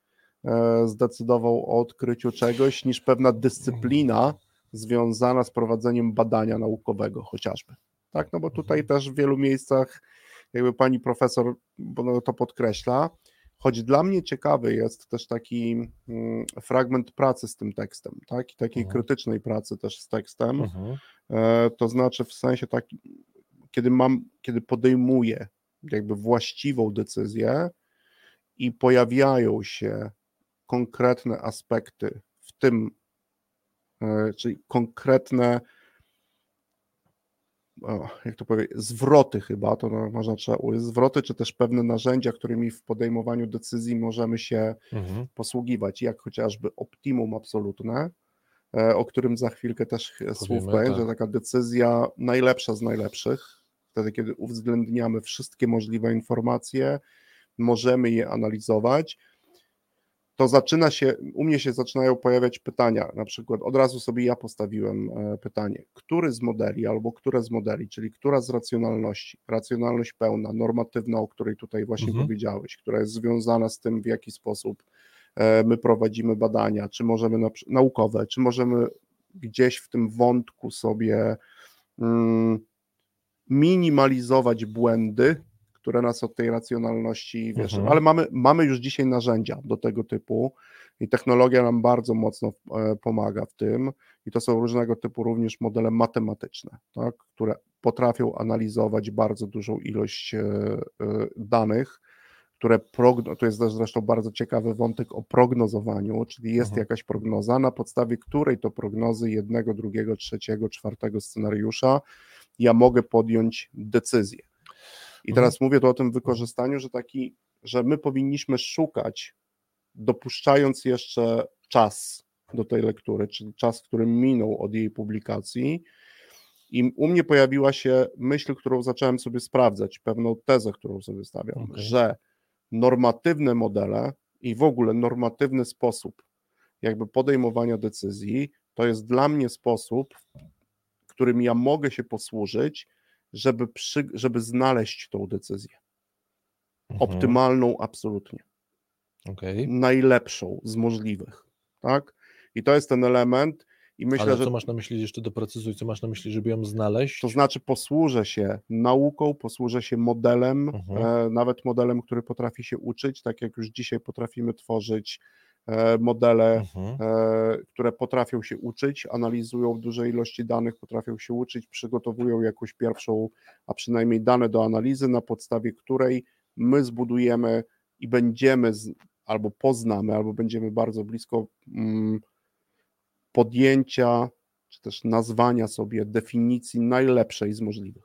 e, zdecydował o odkryciu czegoś, niż pewna dyscyplina związana z prowadzeniem badania naukowego chociażby. Tak, no bo tutaj Mhm. też w wielu miejscach jakby pani profesor no to podkreśla, choć dla mnie ciekawy jest też taki mm, fragment pracy z tym tekstem, tak, i takiej Mhm. krytycznej pracy też z tekstem, Mhm. e, to znaczy w sensie takim, kiedy mam, kiedy podejmuję jakby właściwą decyzję i pojawiają się konkretne aspekty w tym, e, czyli konkretne, jak to powiedzieć, zwroty chyba, to można trzeba ująć, zwroty, czy też pewne narzędzia, którymi w podejmowaniu decyzji możemy się Mhm. posługiwać, jak chociażby optimum absolutne, e, o którym za chwilkę też słów Powiemy, będzie, tak. taka decyzja najlepsza z najlepszych, wtedy kiedy uwzględniamy wszystkie możliwe informacje, możemy je analizować, to zaczyna się, u mnie się zaczynają pojawiać pytania, na przykład od razu sobie ja postawiłem e, pytanie, który z modeli albo które z modeli, czyli która z racjonalności, racjonalność pełna, normatywna, o której tutaj właśnie Mhm. powiedziałeś, która jest związana z tym, w jaki sposób e, my prowadzimy badania, czy możemy na, naukowe, czy możemy gdzieś w tym wątku sobie mm, minimalizować błędy, które nas od tej racjonalności wieszą. Mhm. Ale mamy, mamy już dzisiaj narzędzia do tego typu i technologia nam bardzo mocno e, pomaga w tym i to są różnego typu również modele matematyczne, tak, które potrafią analizować bardzo dużą ilość e, e, danych, które progno, to jest zresztą bardzo ciekawy wątek o prognozowaniu, czyli jest Mhm. jakaś prognoza, na podstawie której to prognozy jednego, drugiego, trzeciego, czwartego scenariusza ja mogę podjąć decyzję. I Mhm. teraz mówię tu o tym wykorzystaniu, że taki, że my powinniśmy szukać, dopuszczając jeszcze czas do tej lektury, czyli czas, który minął od jej publikacji. I u mnie pojawiła się myśl, którą zacząłem sobie sprawdzać, pewną tezę, którą sobie stawiam, Okej. że normatywne modele i w ogóle normatywny sposób jakby podejmowania decyzji to jest dla mnie sposób, którym ja mogę się posłużyć, żeby, przy, żeby znaleźć tą decyzję. Mhm. Optymalną absolutnie. Okej. Najlepszą z możliwych. Tak? I to jest ten element. I myślę, Ale że co masz na myśli, jeszcze doprecyzuj, co masz na myśli, żeby ją znaleźć? to znaczy posłużę się nauką, posłużę się modelem, Mhm. e, nawet modelem, który potrafi się uczyć, tak jak już dzisiaj potrafimy tworzyć modele, Mhm. e, które potrafią się uczyć, analizują duże ilości danych, potrafią się uczyć, przygotowują jakąś pierwszą, a przynajmniej dane do analizy, na podstawie której my zbudujemy i będziemy, z, albo poznamy, albo będziemy bardzo blisko mm, podjęcia, czy też nazwania sobie definicji najlepszej z możliwych.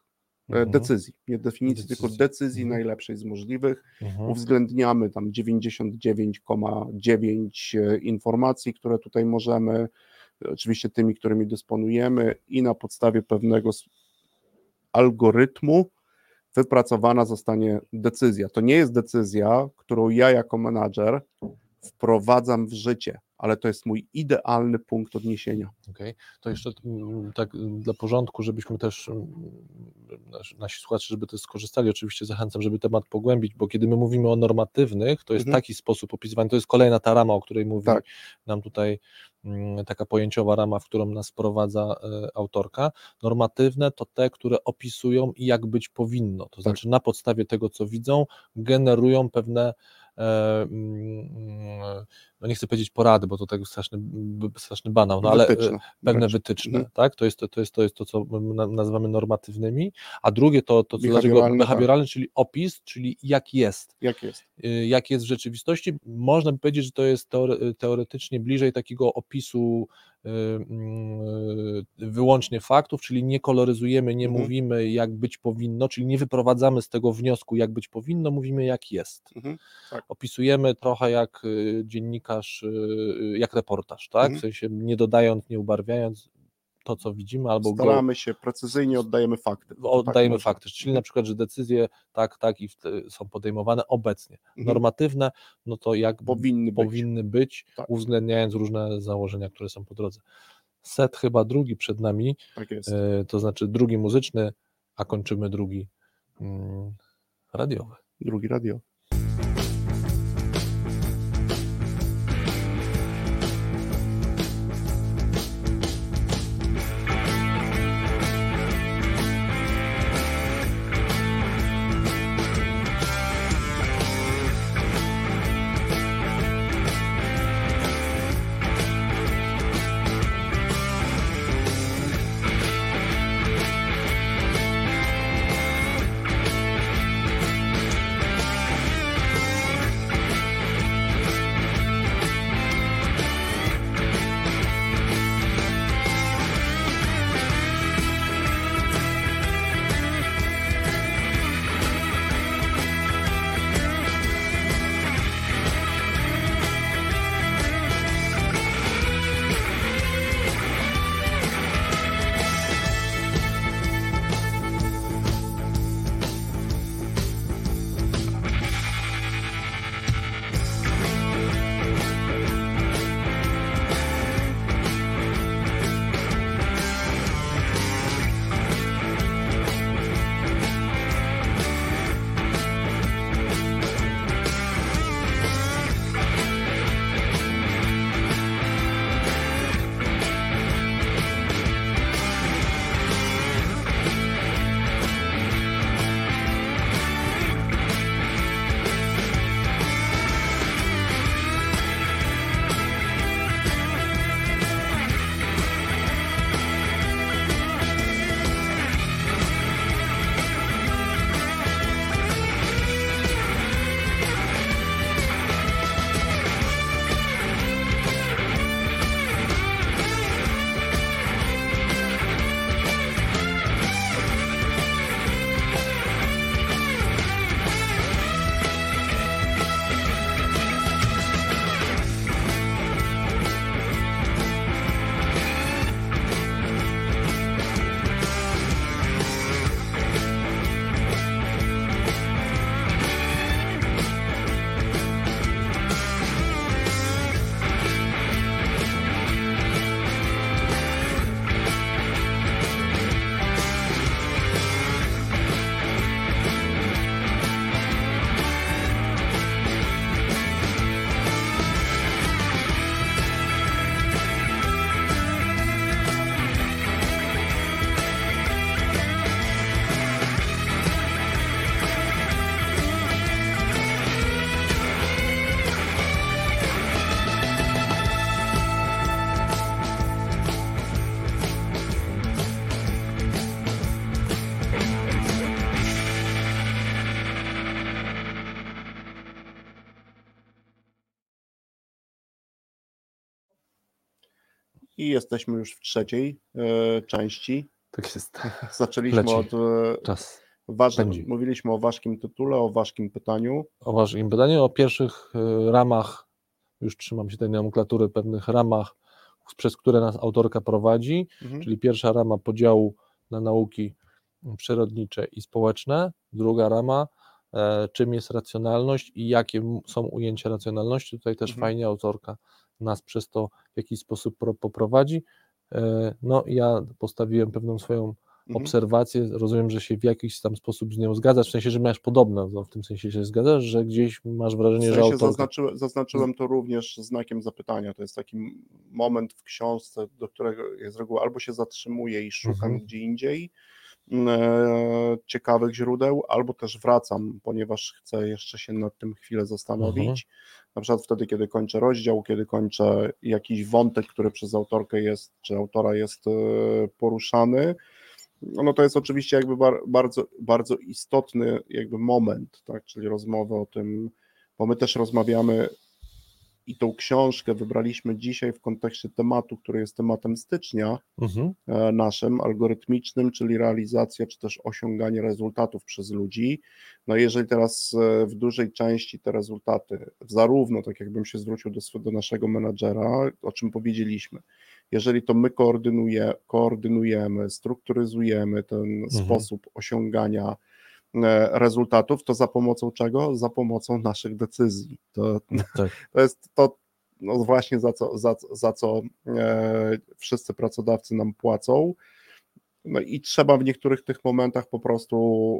E, Mhm. Decyzji, nie definicji, tylko Decyzji. decyzji Mhm. najlepszej z możliwych Mhm. uwzględniamy tam 99,9 e, informacji, które tutaj możemy, oczywiście tymi, którymi dysponujemy i na podstawie pewnego algorytmu wypracowana zostanie decyzja. To nie jest decyzja, którą ja jako menadżer wprowadzam w życie, ale to jest mój idealny punkt odniesienia. Okej, to jeszcze mm, tak mm, dla porządku, żebyśmy też, mm, nasi, słuchacze, żeby też skorzystali, oczywiście zachęcam, żeby temat pogłębić, bo kiedy my mówimy o normatywnych, to jest Mhm. taki sposób opisywania, to jest kolejna ta rama, o której mówi Tak. nam tutaj taka pojęciowa rama, w którą nas wprowadza e, autorka. Normatywne to te, które opisują i jak być powinno, to znaczy na podstawie tego, co widzą, generują pewne e, no nie chcę powiedzieć porady, bo to tak straszny, straszny banał, no ale e, Wytyczne pewne wytyczne, Mhm. tak? To jest to, to, jest, to jest to, co my na- nazywamy normatywnymi, a drugie to, to co dlaczego Behawioralne, tak. behawioralne, czyli opis, czyli jak jest, Jak jest? y, jak jest w rzeczywistości. Można by powiedzieć, że to jest teore, teoretycznie bliżej takiego opisu y, mm, wyłącznie faktów, czyli nie koloryzujemy, nie Mhm. mówimy jak być powinno, czyli nie wyprowadzamy z tego wniosku jak być powinno, mówimy jak jest. Mhm. Tak. Opisujemy trochę jak y, dziennikarz, y, y, jak reportaż, tak? Mhm. W sensie nie dodając, nie ubarwiając to, co widzimy, albo go Staramy się, precyzyjnie oddajemy fakty. Tak oddajemy można. fakty, czyli Mhm. na przykład, że decyzje tak, tak i są podejmowane obecnie. Mhm. Normatywne, no to jak Powinny być. powinny być, Tak. uwzględniając różne założenia, które są po drodze. Set chyba drugi przed nami, Tak jest. e, to znaczy drugi muzyczny, a kończymy drugi mm, radiowy. Drugi radio. I jesteśmy już w trzeciej e, części. Tak jest. Zaczęliśmy Leci. od e, Czas. mówiliśmy o ważkim tytule, o ważkim pytaniu. O waszym pytaniu, o pierwszych y, ramach, już trzymam się tej nomenklatury, pewnych ramach, przez które nas autorka prowadzi, Mhm. czyli pierwsza rama podziału na nauki przyrodnicze i społeczne, druga rama, e, czym jest racjonalność i jakie są ujęcia racjonalności. Tutaj też Mhm. fajnie autorka nas przez to w jakiś sposób pro, poprowadzi. E, No, ja postawiłem pewną swoją Mhm. obserwację, rozumiem, że się w jakiś tam sposób z nią zgadzasz, w sensie, że masz podobne, no, w tym sensie się zgadzasz, że gdzieś masz wrażenie, W że sensie autorka... zaznaczyłem, zaznaczyłem to również znakiem zapytania. To jest taki moment w książce, do którego z reguły albo się zatrzymuję i szukam Mhm. gdzie indziej ciekawych źródeł, albo też wracam, ponieważ chcę jeszcze się nad tym chwilę zastanowić. Mhm. Na przykład wtedy, kiedy kończę rozdział, kiedy kończę jakiś wątek, który przez autorkę jest, czy autora jest e, poruszany, no to jest oczywiście jakby bar, bardzo, bardzo istotny jakby moment, tak, czyli rozmowy o tym, bo my też rozmawiamy i tą książkę wybraliśmy dzisiaj w kontekście tematu, który jest tematem stycznia Mhm. e, naszym, algorytmicznym, czyli realizacja czy też osiąganie rezultatów przez ludzi. No i jeżeli teraz e, w dużej części te rezultaty, zarówno tak jakbym się zwrócił do, do naszego menadżera, o czym powiedzieliśmy, jeżeli to my koordynuje, koordynujemy, strukturyzujemy ten sposób osiągania rezultatów, to za pomocą czego? Za pomocą naszych decyzji. To, Tak. to jest to no właśnie za co, za, za co e, wszyscy pracodawcy nam płacą. No i trzeba w niektórych tych momentach po prostu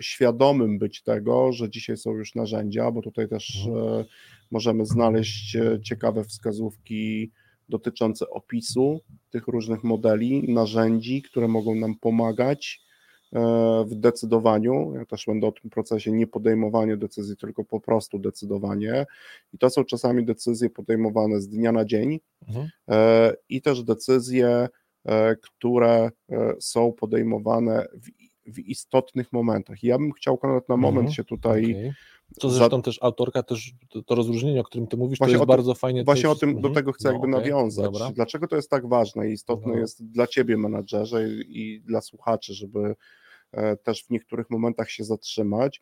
świadomym być tego, że dzisiaj są już narzędzia, bo tutaj też e, możemy znaleźć e, ciekawe wskazówki dotyczące opisu tych różnych modeli, narzędzi, które mogą nam pomagać e, w decydowaniu. Ja też będę o tym procesie nie podejmowanie decyzji, tylko po prostu decydowanie. I to są czasami decyzje podejmowane z dnia na dzień Mhm. e, i też decyzje, e, które e, są podejmowane w, w istotnych momentach. Ja bym chciał nawet na moment Mhm. się tutaj. Co za- zresztą też autorka, też to, to rozróżnienie, o którym ty mówisz, Właśnie to jest tym- bardzo fajnie. Właśnie o tym do mhm. tego chcę No, jakby okej, nawiązać. Dobra. Dlaczego to jest tak ważne i istotne jest dla ciebie, menadżerze, i, i dla słuchaczy, żeby e, też w niektórych momentach się zatrzymać,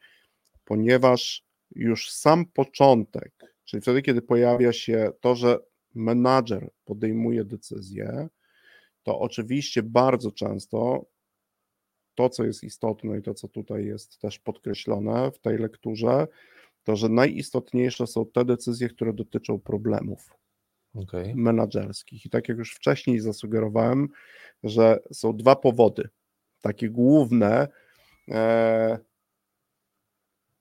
ponieważ już sam początek, czyli wtedy, kiedy pojawia się to, że menadżer podejmuje decyzję, to oczywiście bardzo często to, co jest istotne i to, co tutaj jest też podkreślone w tej lekturze, to, że najistotniejsze są te decyzje, które dotyczą problemów Okej. menadżerskich. I tak jak już wcześniej zasugerowałem, że są dwa powody, takie główne, e,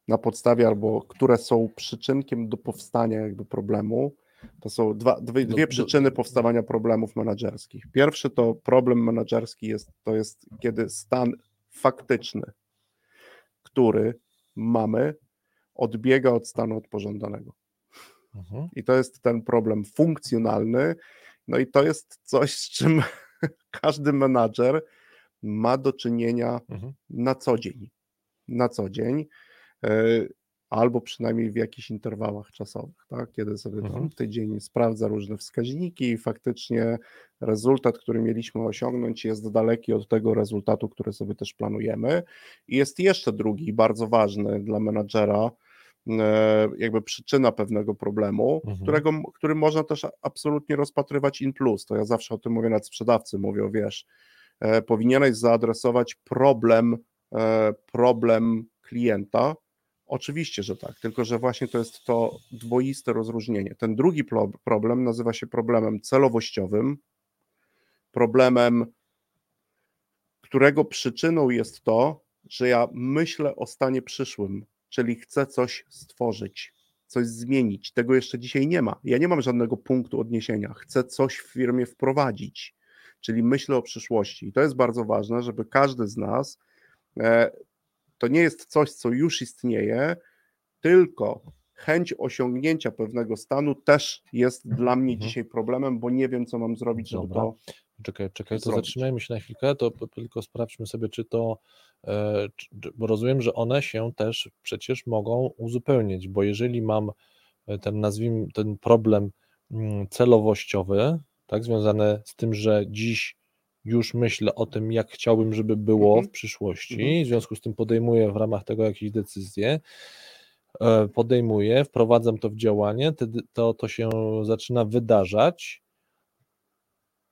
na podstawie albo które są przyczynkiem do powstania jakby problemu. To są dwa, dwie, dwie przyczyny powstawania problemów menadżerskich. Pierwszy to problem menadżerski jest, to jest kiedy stan faktyczny, który mamy, odbiega od stanu od pożądanego. Mhm. I to jest ten problem funkcjonalny. No i to jest coś, z czym każdy menadżer ma do czynienia Mhm. na co dzień. Na co dzień. e, Albo przynajmniej w jakichś interwałach czasowych, tak? kiedy sobie tam Mhm. tydzień sprawdza różne wskaźniki i faktycznie rezultat, który mieliśmy osiągnąć, jest daleki od tego rezultatu, który sobie też planujemy. I jest jeszcze drugi, bardzo ważny dla menadżera, e, jakby przyczyna pewnego problemu, Mhm. którego, który można też absolutnie rozpatrywać in plus. To ja zawsze o tym mówię, nawet sprzedawcy mówią, wiesz, powinieneś zaadresować problem, e, problem klienta. Oczywiście, że tak, tylko że właśnie to jest to dwoiste rozróżnienie. Ten drugi pro- problem nazywa się problemem celowościowym, problemem, którego przyczyną jest to, że ja myślę o stanie przyszłym, czyli chcę coś stworzyć, coś zmienić. Tego jeszcze dzisiaj nie ma. Ja nie mam żadnego punktu odniesienia. Chcę coś w firmie wprowadzić, czyli myślę o przyszłości. I to jest bardzo ważne, żeby każdy z nas, e, to nie jest coś, co już istnieje, tylko chęć osiągnięcia pewnego stanu też jest dla mnie Mhm. dzisiaj problemem, bo nie wiem, co mam zrobić, żeby Dobra. to. Czekaj, czekaj, to zatrzymajmy się na chwilkę, to tylko sprawdźmy sobie, czy to, e, bo rozumiem, że one się też przecież mogą uzupełnić, bo jeżeli mam e, ten, nazwijmy, ten problem mm, celowościowy, tak? Związane z tym, że dziś już myślę o tym, jak chciałbym, żeby było Mhm. w przyszłości. Mhm. W związku z tym podejmuję w ramach tego jakieś decyzje. e, Podejmuję, wprowadzam to w działanie, wtedy to, to się zaczyna wydarzać,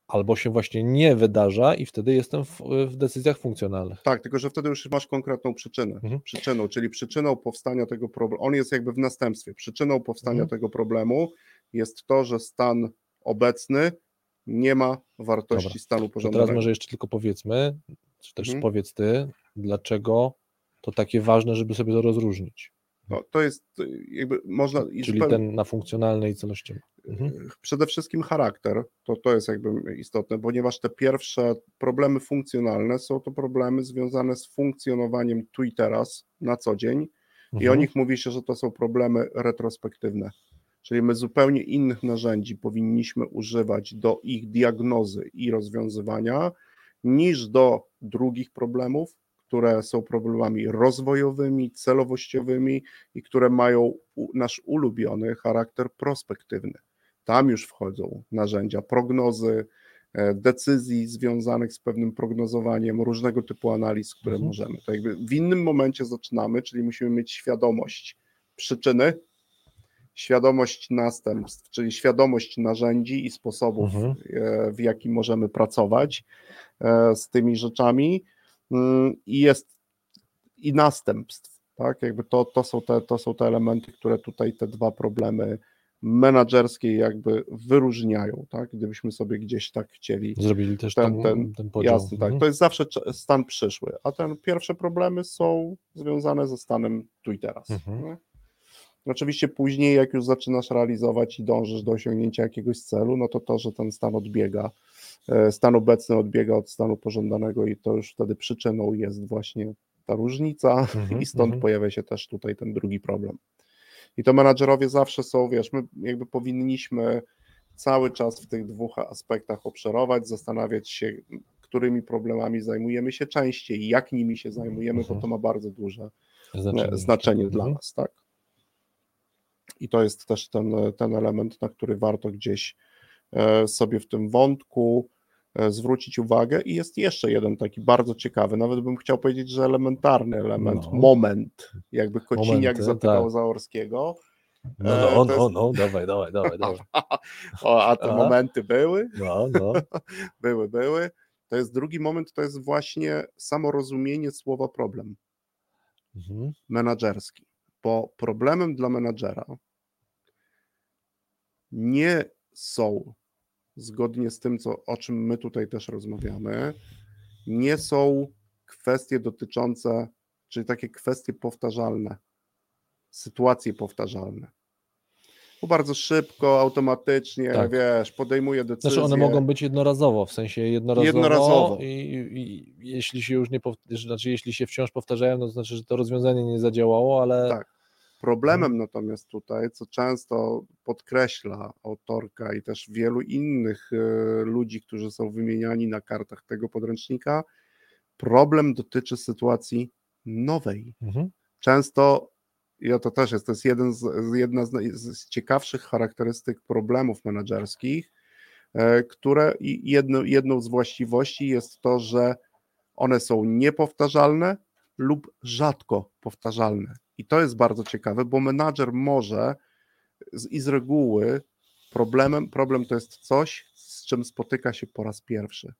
albo się właśnie nie wydarza, i wtedy jestem w, w decyzjach funkcjonalnych. Tak, tylko że wtedy już masz konkretną przyczynę. Mhm. Przyczyną, czyli przyczyną powstania tego problemu, on jest jakby w następstwie. Przyczyną powstania Mhm. tego problemu jest to, że stan obecny nie ma wartości Dobra. stanu To porządnego. teraz może jeszcze tylko powiedzmy, czy też Mhm. powiedz ty, dlaczego to takie ważne, żeby sobie to rozróżnić. No, to jest y, jakby można. Czyli zupełnie- ten na funkcjonalny i celościowy. Mhm. Przede wszystkim charakter, to, to jest jakby istotne, ponieważ te pierwsze problemy funkcjonalne są to problemy związane z funkcjonowaniem tu i teraz na co dzień i o Mhm. nich mówi się, że to są problemy retrospektywne. Czyli my zupełnie innych narzędzi powinniśmy używać do ich diagnozy i rozwiązywania niż do drugich problemów, które są problemami rozwojowymi, celowościowymi i które mają nasz ulubiony charakter prospektywny. Tam już wchodzą narzędzia prognozy, e, decyzji związanych z pewnym prognozowaniem, różnego typu analiz, które Mhm. możemy. To jakby w innym momencie zaczynamy, czyli musimy mieć świadomość przyczyny, świadomość następstw, czyli świadomość narzędzi i sposobów, Mhm. e, w jaki możemy pracować e, z tymi rzeczami Mm, i jest i następstw, tak? Jakby to, to, są te, to są te elementy, które tutaj te dwa problemy menadżerskie jakby wyróżniają, tak? Gdybyśmy sobie gdzieś tak chcieli Zrobili też ten- ten, ten- ten, podział. Jasne, tak. Mhm. To jest zawsze stan przyszły, a te pierwsze problemy są związane ze stanem tu i teraz. Mhm. Oczywiście później, jak już zaczynasz realizować i dążysz do osiągnięcia jakiegoś celu, no to to, że ten stan odbiega, e, stan obecny odbiega od stanu pożądanego i to już wtedy przyczyną jest właśnie ta różnica Mhm, i stąd mhm. pojawia się też tutaj ten drugi problem. I to menadżerowie zawsze są, wiesz, my jakby powinniśmy cały czas w tych dwóch aspektach obszerować, zastanawiać się, którymi problemami zajmujemy się częściej, jak nimi się zajmujemy, bo Mhm. to ma bardzo duże Znaczenie, e, znaczenie dla Mhm. nas, tak? I to jest też ten, ten element, na który warto gdzieś e, sobie w tym wątku e, zwrócić uwagę. I jest jeszcze jeden taki bardzo ciekawy, nawet bym chciał powiedzieć, że elementarny element, No. moment, jakby Kociniak Momenty, zapytał tak. Zaorskiego. No, E, no, to jest- no, no, dawaj, dawaj, dawaj, dawaj. O, a te A? momenty były? No, no. Były, były. To jest drugi moment, to jest właśnie samorozumienie słowa problem. Mhm. menadżerski, bo problemem dla menadżera nie są, zgodnie z tym, co, o czym my tutaj też rozmawiamy, nie są kwestie dotyczące, czyli takie kwestie powtarzalne, sytuacje powtarzalne. Bardzo szybko, automatycznie, Tak. wiesz, podejmuje decyzję. Znaczy one mogą być jednorazowo, w sensie jednorazowo, Jednorazowo. I, i, i jeśli się już nie, znaczy jeśli się wciąż powtarzają, no to znaczy, że to rozwiązanie nie zadziałało, ale Tak. Problemem Mhm. natomiast tutaj, co często podkreśla autorka i też wielu innych e, ludzi, którzy są wymieniani na kartach tego podręcznika, problem dotyczy sytuacji nowej. Mhm. Często, i to też jest, to jest jeden z, jedna z, z ciekawszych charakterystyk problemów menedżerskich, e, które jedno, jedną z właściwości jest to, że one są niepowtarzalne lub rzadko powtarzalne. I to jest bardzo ciekawe, bo menadżer może z, i z reguły problemem, problem to jest coś, z czym spotyka się po raz pierwszy.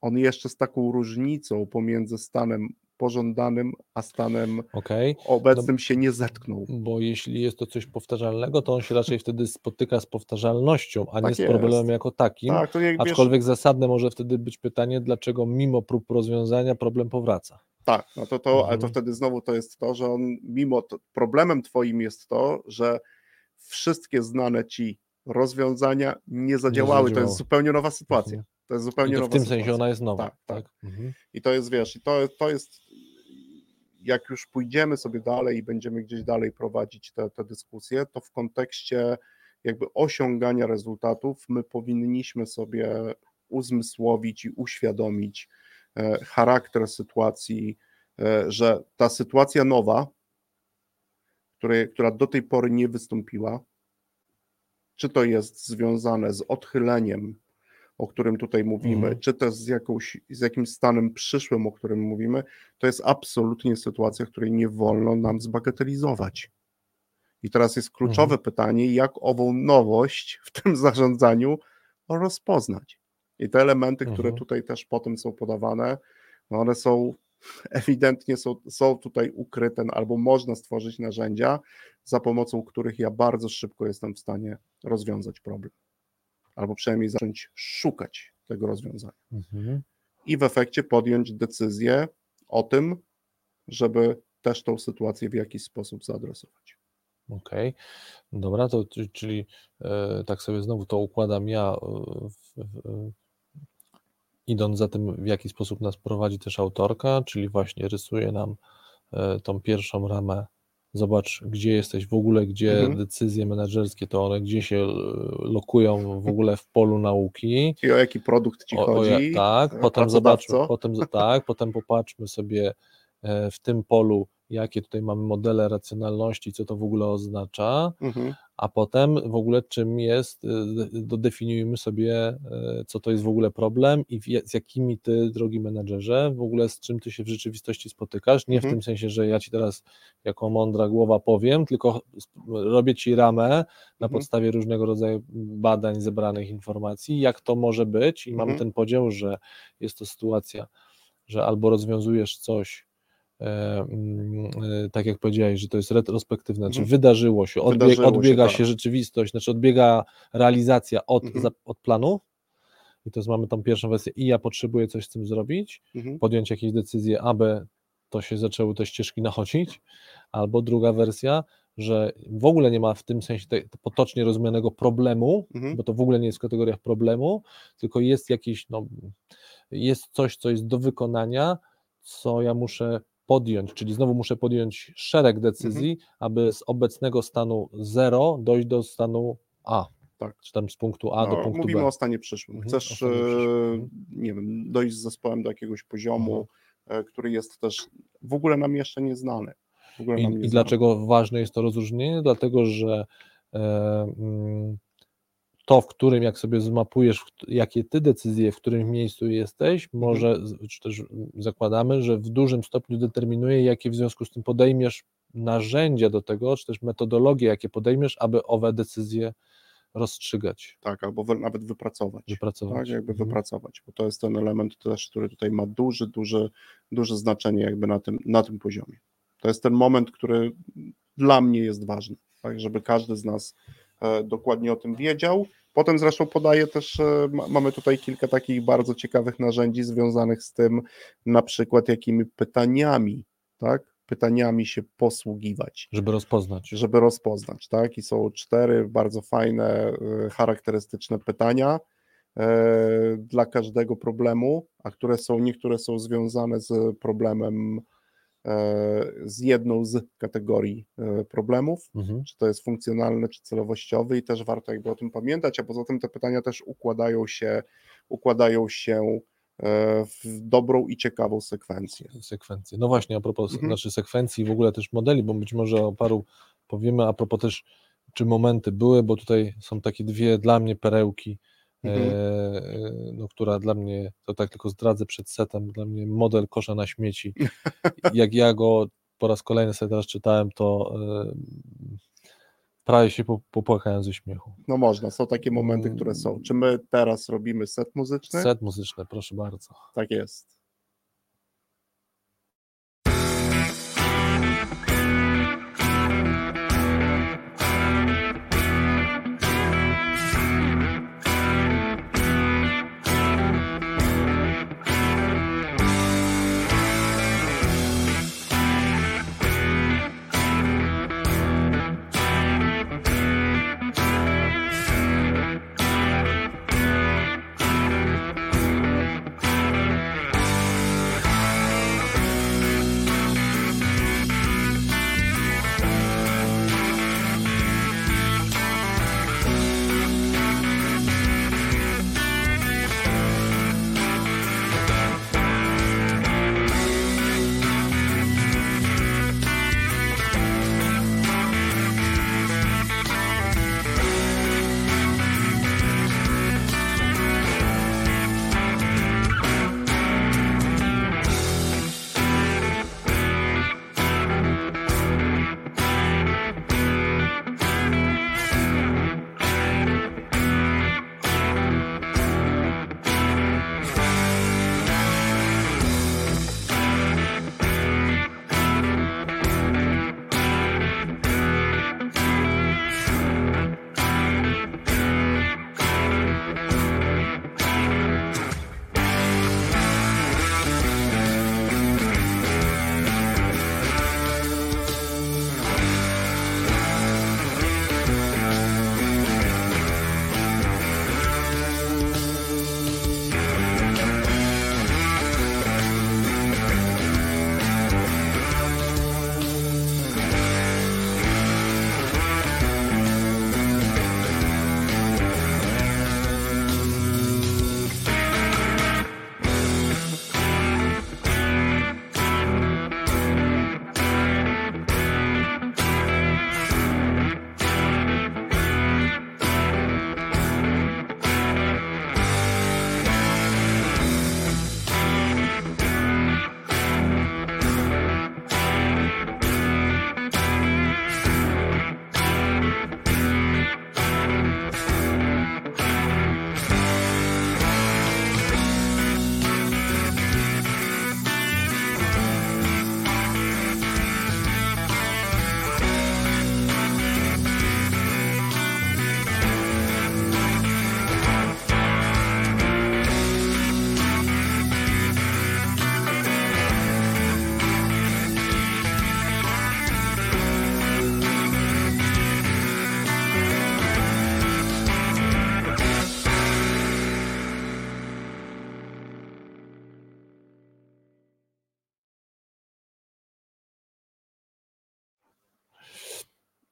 On jeszcze z taką różnicą pomiędzy stanem pożądanym, a stanem okej, obecnym się nie zetknął. bo jeśli jest to coś powtarzalnego, to on się raczej wtedy spotyka z powtarzalnością, a nie Tak z problemem jest. jako takim, Tak, to jak wiesz, aczkolwiek zasadne może wtedy być pytanie, dlaczego mimo prób rozwiązania problem powraca. Tak, no to, to, ale to Mhm. wtedy znowu to jest to, że on mimo to, problemem twoim jest to, że wszystkie znane ci rozwiązania nie zadziałały. To zadziałały. jest zupełnie nowa sytuacja. Mhm. To jest I zupełnie to nowa w tym sytuacja. sensie ona jest nowa. Tak, tak. Mhm. I to jest, wiesz, i to, to jest, jak już pójdziemy sobie dalej i będziemy gdzieś dalej prowadzić te, te dyskusje, to w kontekście jakby osiągania rezultatów my powinniśmy sobie uzmysłowić i uświadomić e, charakter sytuacji, e, że ta sytuacja nowa, której, która do tej pory nie wystąpiła, czy to jest związane z odchyleniem o którym tutaj mówimy, Mhm. czy też z, jakąś, z jakimś stanem przyszłym, o którym mówimy, to jest absolutnie sytuacja, której nie wolno nam zbagatelizować. I teraz jest kluczowe Mhm. pytanie, jak ową nowość w tym zarządzaniu rozpoznać. I te elementy, które Mhm. tutaj też potem są podawane, no one są ewidentnie są, są tutaj ukryte, albo można stworzyć narzędzia, za pomocą których ja bardzo szybko jestem w stanie rozwiązać problem. Albo przynajmniej zacząć szukać tego rozwiązania. Mhm. I w efekcie podjąć decyzję o tym, żeby też tą sytuację w jakiś sposób zaadresować. Okej, dobra, to czy- czyli e, tak sobie znowu to układam ja, e, w, idąc za tym, w jaki sposób nas prowadzi też autorka, czyli właśnie rysuje nam e, tą pierwszą ramę. Zobacz, gdzie jesteś w ogóle, gdzie Mhm. decyzje menedżerskie, to one gdzie się e, lokują w ogóle w polu nauki. I o jaki produkt ci O- o chodzi? ja- tak, e, potem zobaczmy, potem, tak, potem popatrzmy sobie e, w tym polu, jakie tutaj mamy modele racjonalności, co to w ogóle oznacza, Mhm. a potem w ogóle czym jest, y, dodefiniujmy sobie, y, co to jest w ogóle problem i w z jakimi ty, drogi menadżerze, w ogóle z czym ty się w rzeczywistości spotykasz. Nie w Mhm. tym sensie, że ja ci teraz jako mądra głowa powiem, tylko robię ci ramę na Mhm. podstawie różnego rodzaju badań, zebranych informacji, jak to może być i mamy Mhm. ten podział, że jest to sytuacja, że albo rozwiązujesz coś tak jak powiedziałeś, że to jest retrospektywne, czy Mhm. wydarzyło się, odbieg, Wydarzyło się, odbiega tak. się rzeczywistość, znaczy odbiega realizacja od, Mhm. za, od planu i to jest, mamy tą pierwszą wersję i ja potrzebuję coś z tym zrobić, Mhm. podjąć jakieś decyzje, aby to się zaczęły te ścieżki nachodzić, albo druga wersja, że w ogóle nie ma w tym sensie te, potocznie rozumianego problemu, Mhm. bo to w ogóle nie jest w kategoriach problemu, tylko jest jakiś, no, jest coś, co jest do wykonania, co ja muszę podjąć, czyli znowu muszę podjąć szereg decyzji, Mhm. aby z obecnego stanu 0 dojść do stanu A, Tak. czy tam z punktu A do No, punktu Mówimy B. o stanie przyszłym. Mhm, Chcesz, stanie przyszłym. Mhm. e, nie wiem, dojść z zespołem do jakiegoś poziomu, e, który jest też w ogóle nam jeszcze nieznany. I, I dlaczego ważne jest to rozróżnienie? Dlatego, że e, mm, to, w którym, jak sobie zmapujesz, jakie ty decyzje, w którym miejscu jesteś, Mhm. może, czy też zakładamy, że w dużym stopniu determinuje, jakie w związku z tym podejmiesz narzędzia do tego, czy też metodologie, jakie podejmiesz, aby owe decyzje rozstrzygać, Tak, albo wy, nawet wypracować. wypracować. Tak, jakby Mhm. wypracować, bo to jest ten element też, który tutaj ma duży, duży, duże znaczenie jakby na tym, na tym poziomie. To jest ten moment, który dla mnie jest ważny, tak, żeby każdy z nas dokładnie o tym wiedział. Potem zresztą podaję też, e, ma, mamy tutaj kilka takich bardzo ciekawych narzędzi związanych z tym, na przykład jakimi pytaniami, tak, pytaniami się posługiwać Żeby rozpoznać. żeby rozpoznać, tak? I są cztery bardzo fajne, e, charakterystyczne pytania e, dla każdego problemu, a które są, niektóre są związane z problemem, e, z jedną z kategorii e, problemów, Mhm. czy to jest funkcjonalny, czy celowościowy i też warto jakby o tym pamiętać, a poza tym te pytania też układają się, układają się e, w dobrą i ciekawą sekwencję. sekwencje. No właśnie, a propos Mhm. znaczy sekwencji i w ogóle też modeli, bo być może o paru powiemy, a propos też, czy momenty były, bo tutaj są takie dwie dla mnie perełki, Mhm. e, no, która dla mnie, to tak tylko zdradzę przed setem, dla mnie model kosza na śmieci. Jak ja go po raz kolejny sobie teraz czytałem, to e, prawie się po- popłakałem ze śmiechu. No można, są takie momenty, które są. Czy my teraz robimy set muzyczny? Set muzyczny, proszę bardzo. Tak jest.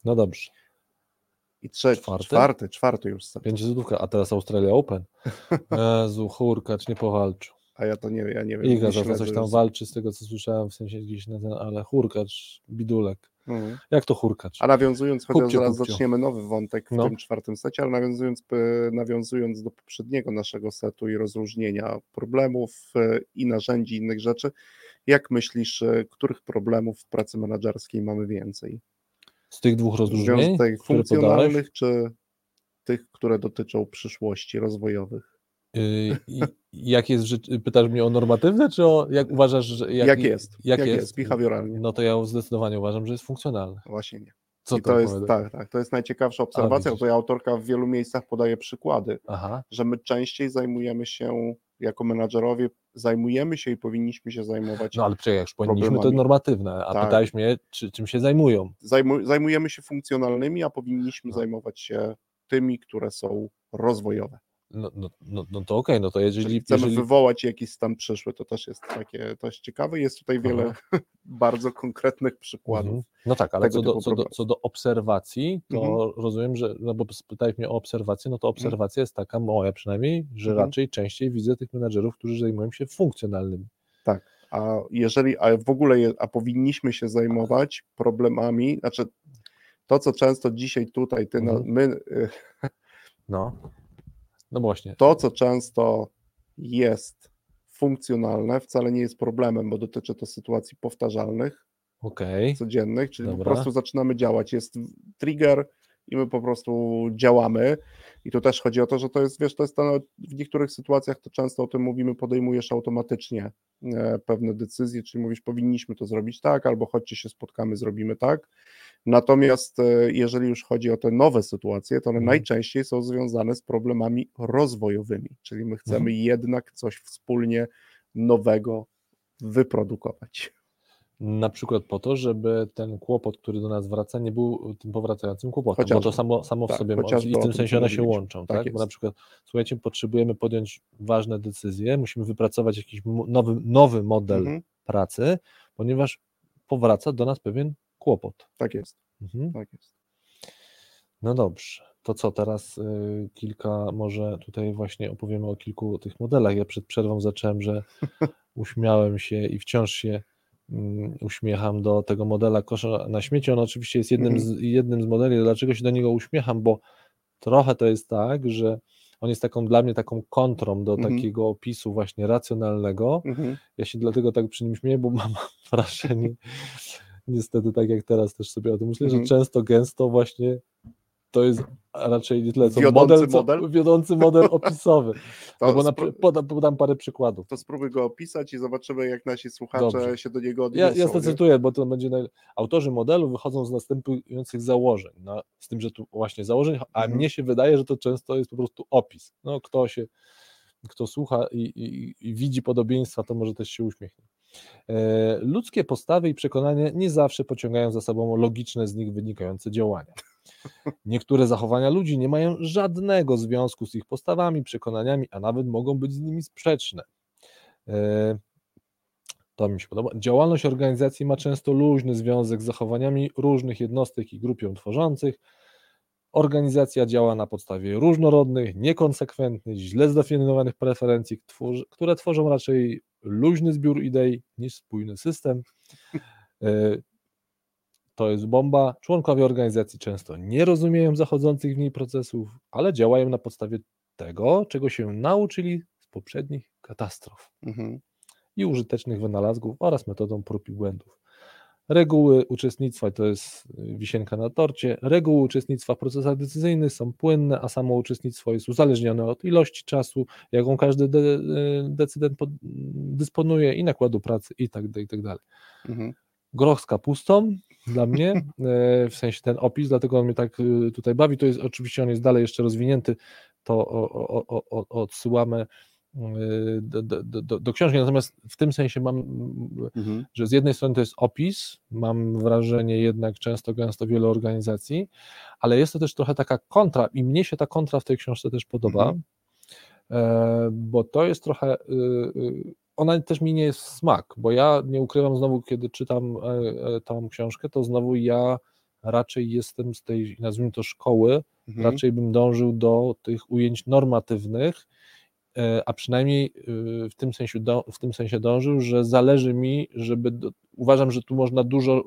No dobrze. I trzeci, Czwarty? czwarty, czwarty, już. starczy. Pięć złotówka, a teraz Australia Open. Jezu, Hurkacz nie powalczył. A ja to nie ja nie wiem. Iga nie za śledzę coś tam walczy, z tego co słyszałem, w sensie gdzieś na ten, ale Hurkacz, Bidulek. Mhm. Jak to Hurkacz? A nawiązując, chociaż Kupcio, zaraz kupcio. zaczniemy nowy wątek w No. tym czwartym secie, ale nawiązując, nawiązując do poprzedniego naszego setu i rozróżnienia problemów e, i narzędzi, innych rzeczy, jak myślisz, e, których problemów w pracy menedżerskiej mamy więcej? Z tych dwóch rozróżnień, Związek które podałeś, funkcjonalnych czy tych, które dotyczą przyszłości rozwojowych? yy, i- jak jest, pytasz mnie o normatywne, czy o, jak uważasz, że... Jak, jest? Jak, Jak jest? jest behawioralnie? No to ja zdecydowanie uważam, że jest funkcjonalne. Właśnie nie. Co I to to jest, tak, tak, to jest najciekawsza obserwacja, bo ja autorka w wielu miejscach podaje przykłady, Aha, że my częściej zajmujemy się, jako menadżerowie, zajmujemy się i powinniśmy się zajmować. no ale jak już powinniśmy, to normatywne, a Tak. pytałeś mnie, czy, czym się zajmują. Zajmu, zajmujemy się funkcjonalnymi, a powinniśmy No. zajmować się tymi, które są rozwojowe. No, no, no, no to okej, no to jeżeli... Chcemy jeżeli wywołać jakiś stan przyszły, to też jest takie, jest ciekawe. Jest tutaj wiele bardzo konkretnych przykładów. Mhm. No tak, ale co do, co, do, co do obserwacji, to Mhm. rozumiem, że, no bo spytałeś mnie o obserwację, no to obserwacja jest taka moja przynajmniej, że Mhm. raczej częściej widzę tych menadżerów, którzy zajmują się funkcjonalnymi. A jeżeli, a w ogóle, je, a powinniśmy się zajmować problemami, znaczy to, co często dzisiaj tutaj, ty, Mhm. my, y, No, no właśnie. to, co często jest funkcjonalne, wcale nie jest problemem, bo dotyczy to sytuacji powtarzalnych, Okej, codziennych, czyli po Dobra. prostu zaczynamy działać. Jest trigger i my po prostu działamy. I tu też chodzi o to, że to jest, wiesz, to jest to, w niektórych sytuacjach to często o tym mówimy, podejmujesz automatycznie e, pewne decyzje, czyli mówisz, powinniśmy to zrobić tak, albo chodźcie się spotkamy, zrobimy tak. Natomiast e, jeżeli już chodzi o te nowe sytuacje, to one Mhm. najczęściej są związane z problemami rozwojowymi, czyli my chcemy Mhm. jednak coś wspólnie nowego wyprodukować. Na przykład po to, żeby ten kłopot, który do nas wraca, nie był tym powracającym kłopotem, bo Chociażby. to samo, samo w Tak, sobie, chociażby i w tym sensie one się mówiliśmy. łączą, Tak tak? Bo na przykład, słuchajcie, potrzebujemy podjąć ważne decyzje, musimy wypracować jakiś nowy, nowy model Mhm, pracy, ponieważ powraca do nas pewien kłopot. tak jest, Mhm. tak jest. No dobrze, to co teraz y, kilka, może tutaj właśnie opowiemy o kilku tych modelach. Ja przed przerwą zacząłem, że uśmiałem się i wciąż się uśmiecham do tego modela kosza na śmieci. On oczywiście jest jednym z, jednym z modeli. Dlaczego się do niego uśmiecham? Bo trochę to jest tak, że on jest taką dla mnie taką kontrą do Mhm. takiego opisu właśnie racjonalnego. Mhm. Ja się dlatego tak przy nim śmieję, bo mam wrażenie, niestety tak jak teraz też sobie o tym myślę, Mhm. że często, gęsto właśnie to jest raczej nie tyle co Wiodący model, co model? wiodący model opisowy. To, No bo na, podam, podam parę przykładów. to spróbuj go opisać i zobaczymy, jak nasi słuchacze Dobrze. się do niego Ja, odniosą. ja zacytuję, bo to będzie. Naj... Autorzy modelu wychodzą z następujących założeń. No, z tym, że tu właśnie założeń, a Mhm. mnie się wydaje, że to często jest po prostu opis. No, kto się, kto słucha i, i, i widzi podobieństwa, to może też się uśmiechnie. E, ludzkie postawy i przekonania nie zawsze pociągają za sobą logiczne z nich wynikające działania. Niektóre zachowania ludzi nie mają żadnego związku z ich postawami, przekonaniami, a nawet mogą być z nimi sprzeczne. E, to mi się podoba. Działalność organizacji ma często luźny związek z zachowaniami różnych jednostek i grup tworzących. Organizacja działa na podstawie różnorodnych, niekonsekwentnych, źle zdefiniowanych preferencji, które tworzą raczej luźny zbiór idei niż spójny system. To jest bomba. Członkowie organizacji często nie rozumieją zachodzących w niej procesów, ale działają na podstawie tego, czego się nauczyli z poprzednich katastrof Mhm. i użytecznych wynalazków oraz metodą prób i błędów. Reguły uczestnictwa to jest y, wisienka na torcie. Reguły uczestnictwa w procesach decyzyjnych są płynne, a samo uczestnictwo jest uzależnione od ilości czasu, jaką każdy de, y, decydent pod, dysponuje i nakładu pracy i tak, dalej, i tak. Mhm. Groch z kapustą dla mnie, e, w sensie ten opis, dlatego on mnie tak y, tutaj bawi. To jest oczywiście on jest dalej jeszcze rozwinięty, to o, o, o, odsyłamy y, do, do, do, do książki. Natomiast w tym sensie mam, Mhm. że z jednej strony to jest opis, mam wrażenie jednak często, gęsto wielu organizacji, ale jest to też trochę taka kontra i mnie się ta kontra w tej książce też podoba, Mhm. e, bo to jest trochę, ona też mi nie jest w smak, bo ja nie ukrywam znowu, kiedy czytam e, e, tą książkę, to znowu ja raczej jestem z tej, nazwijmy to szkoły, Mhm. raczej bym dążył do tych ujęć normatywnych, a przynajmniej e, w tym sensie, w tym sensie dążył, że zależy mi, żeby, do, uważam, że tu można dużo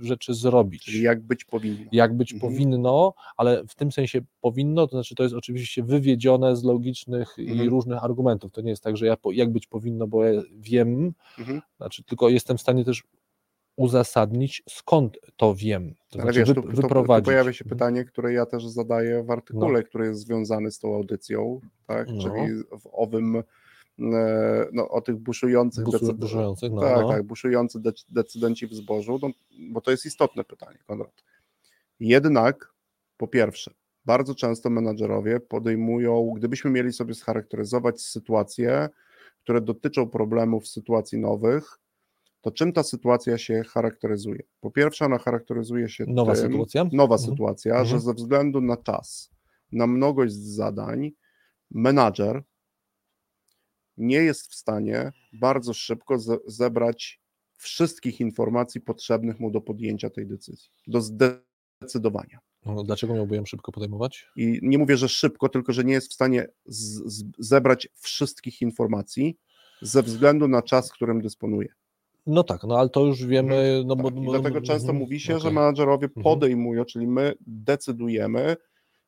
rzeczy zrobić. Czyli jak być powinno. jak być Mhm. powinno, ale w tym sensie powinno, to znaczy to jest oczywiście wywiedzione z logicznych i Mhm. różnych argumentów. To nie jest tak, że ja po, jak być powinno, bo ja wiem, Mhm. znaczy tylko jestem w stanie też uzasadnić, skąd to wiem. To Ale znaczy wiesz, tu, tu, tu wyprowadzić. pojawia się Mhm. pytanie, które ja też zadaję w artykule, który jest związany z tą audycją, tak? No. czyli w owym, e, no, o tych buszujących, Busu- decyd- buszujących, no, tak, no. tak, buszujący dec- decydenci w zbożu, no, bo to jest istotne pytanie, Konrad. Jednak, po pierwsze, bardzo często menadżerowie podejmują, gdybyśmy mieli sobie scharakteryzować sytuacje, które dotyczą problemów sytuacji nowych, to czym ta sytuacja się charakteryzuje? Po pierwsze, ona charakteryzuje się Nowa tym, sytuacja? nowa Mhm. sytuacja, Mhm. że ze względu na czas, na mnogość zadań, menadżer nie jest w stanie bardzo szybko ze- zebrać wszystkich informacji potrzebnych mu do podjęcia tej decyzji, do zdecydowania. No, Dlaczego miałby ją szybko podejmować? I nie mówię, że szybko, tylko że nie jest w stanie zebrać wszystkich informacji ze względu na czas, którym dysponuje. No tak, no ale to już wiemy, no bo... Tak, i bo- dlatego często mhm, mówi się, że okej. menadżerowie Mhm. podejmują, czyli my decydujemy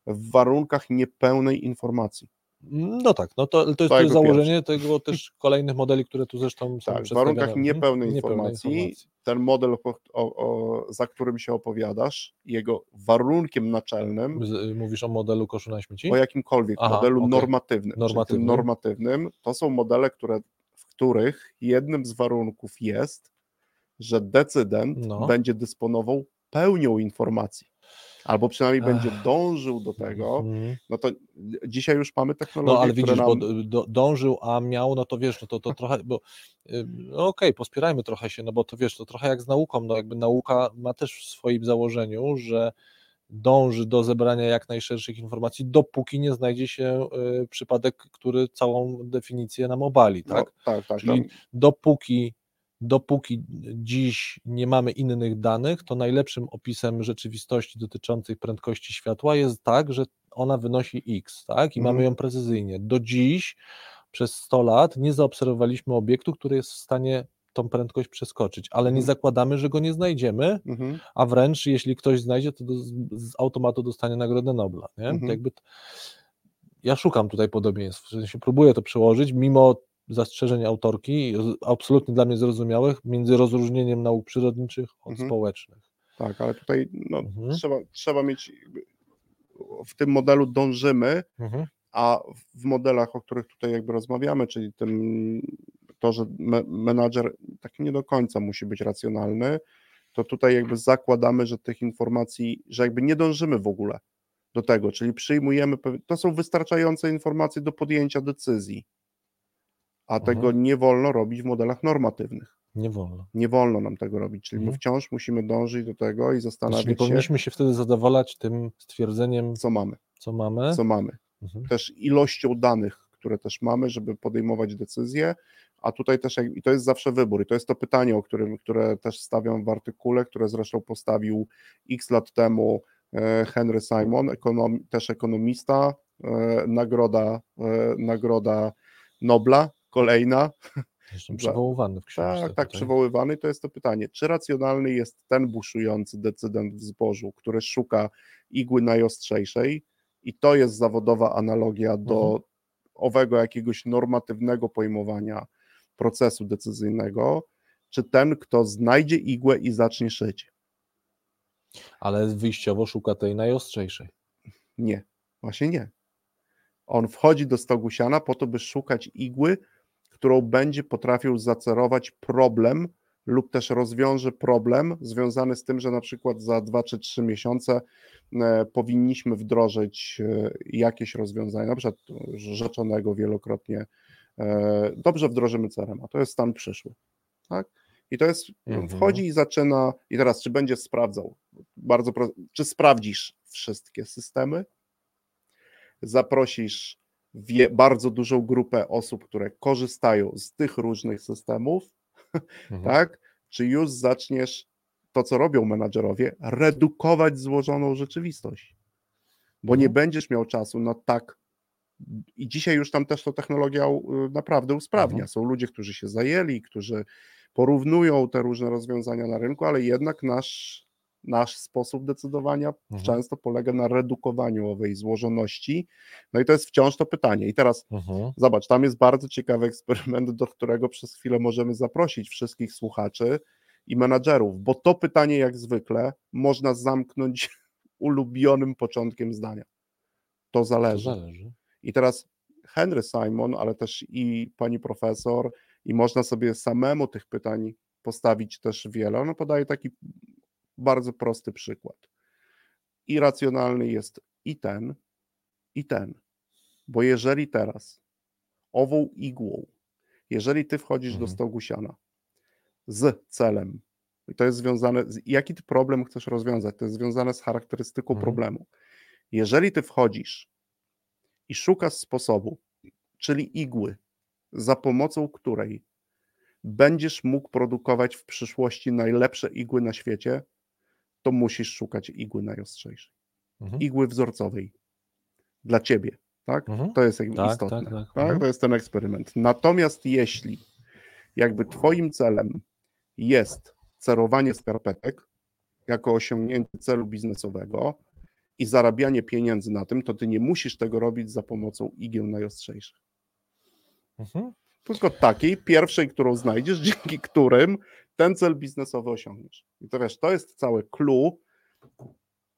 w warunkach niepełnej informacji. No tak, no to, to jest, To jest założenie tego też kolejnych modeli, które tu zresztą są Tak, w warunkach Mhm, niepełnej informacji ten model, o, o, za którym się opowiadasz, jego warunkiem naczelnym, Z- Mówisz o modelu koszu na śmieci? o jakimkolwiek Aha, modelu okej. normatywnym, Normatywnym. Normatywnym, to są modele, które, których jednym z warunków jest, że decydent No. będzie dysponował pełnią informacji, albo przynajmniej będzie Ech. dążył do tego, Mhm. no to dzisiaj już mamy technologie, No ale widzisz, nam... bo do, dążył, a miał, no to wiesz, no to, to trochę, bo y, no okej, pospierajmy trochę się, no bo to wiesz, to trochę jak z nauką, no jakby nauka ma też w swoim założeniu, że dąży do zebrania jak najszerszych informacji, dopóki nie znajdzie się y, przypadek, który całą definicję nam obali, tak? No, tak, tak. Czyli tam- dopóki, dopóki dziś nie mamy innych danych, to najlepszym opisem rzeczywistości dotyczącej prędkości światła jest tak, że ona wynosi x, tak? I Mhm. mamy ją precyzyjnie. Do dziś przez 100 lat nie zaobserwowaliśmy obiektu, który jest w stanie tą prędkość przeskoczyć, ale nie Mhm. zakładamy, że go nie znajdziemy, Mhm. a wręcz jeśli ktoś znajdzie, to do, z, automatu dostanie Nagrodę Nobla. Nie? Mhm. Jakby ja szukam tutaj podobieństw, w sensie próbuję to przełożyć, mimo zastrzeżeń autorki, absolutnie dla mnie zrozumiałych, między rozróżnieniem nauk przyrodniczych od Mhm. społecznych. Tak, ale tutaj no, Mhm. trzeba, trzeba mieć, w tym modelu dążymy, Mhm. a w modelach, o których tutaj jakby rozmawiamy, czyli tym, to, że me, menadżer tak nie do końca musi być racjonalny, to tutaj jakby zakładamy, że tych informacji, że jakby nie dążymy w ogóle do tego, czyli przyjmujemy, to są wystarczające informacje do podjęcia decyzji, a Mhm. tego nie wolno robić w modelach normatywnych. Nie wolno. Nie wolno nam tego robić, czyli my Mhm. wciąż musimy dążyć do tego i Znaczy, zastanawiać się, powinniśmy się wtedy zadowalać tym stwierdzeniem, co mamy, co mamy. co mamy. Mhm. też ilością danych, które też mamy, żeby podejmować decyzje, a tutaj też, i to jest zawsze wybór, i to jest to pytanie, o którym, które też stawiam w artykule, które zresztą postawił x lat temu e, Henry Simon, ekonom, też ekonomista, e, nagroda, e, nagroda Nobla, kolejna, Zresztą przywoływany w książce. tak, tak, tutaj. przywoływany, to jest to pytanie, czy racjonalny jest ten buszujący decydent w zbożu, który szuka igły najostrzejszej i to jest zawodowa analogia do Mhm. Owego jakiegoś normatywnego pojmowania procesu decyzyjnego, czy ten, kto znajdzie igłę i zacznie szyć? Ale wyjściowo szuka tej najostrzejszej. Nie, właśnie nie. On wchodzi do stogu siana po to, by szukać igły, którą będzie potrafił zacerować problem lub też rozwiąże problem związany z tym, że na przykład za dwa czy trzy miesiące e, powinniśmy wdrożyć e, jakieś rozwiązanie, na przykład rzeczonego wielokrotnie. E, dobrze wdrożymy CRM, a to jest stan przyszły. Tak? I to jest, Mhm. wchodzi i zaczyna, i teraz czy będzie sprawdzał, bardzo, pro- czy sprawdzisz wszystkie systemy, zaprosisz wie, bardzo dużą grupę osób, które korzystają z tych różnych systemów, Mhm. tak? Czy już zaczniesz to, co robią menadżerowie, redukować złożoną rzeczywistość. Bo nie Mhm. będziesz miał czasu na tak. I dzisiaj już tam też to technologia y, naprawdę usprawnia. Mhm. Są ludzie, którzy się zajęli, którzy porównują te różne rozwiązania na rynku, ale jednak nasz, nasz sposób decydowania Mhm. często polega na redukowaniu owej złożoności. No i to jest wciąż to pytanie. I teraz Mhm. Zobacz, tam jest bardzo ciekawy eksperyment, do którego przez chwilę możemy zaprosić wszystkich słuchaczy i menadżerów, bo to pytanie, jak zwykle, można zamknąć ulubionym początkiem zdania. To To zależy. zależy. I teraz Henry Simon, ale też i pani profesor, i można sobie samemu tych pytań postawić też wiele. Ono podaje taki bardzo prosty przykład. Irracjonalny jest i ten, i ten. Bo jeżeli teraz ową igłą, jeżeli ty wchodzisz do Mhm. stogu siana z celem, i to jest związane, z, jaki ty problem chcesz rozwiązać, to jest związane z charakterystyką Mhm. problemu. Jeżeli ty wchodzisz i szukasz sposobu, czyli igły, za pomocą której będziesz mógł produkować w przyszłości najlepsze igły na świecie, to musisz szukać igły najostrzejszej, Mhm. igły wzorcowej dla ciebie, tak? Mhm. To jest jakby Tak, istotne. tak, tak. Tak, to jest ten eksperyment. Natomiast jeśli jakby twoim celem jest cerowanie skarpetek jako osiągnięcie celu biznesowego i zarabianie pieniędzy na tym, to ty nie musisz tego robić za pomocą igieł najostrzejszych. Mhm. Tylko takiej pierwszej, którą znajdziesz, dzięki którym ten cel biznesowy osiągniesz. I to wiesz, to jest całe clue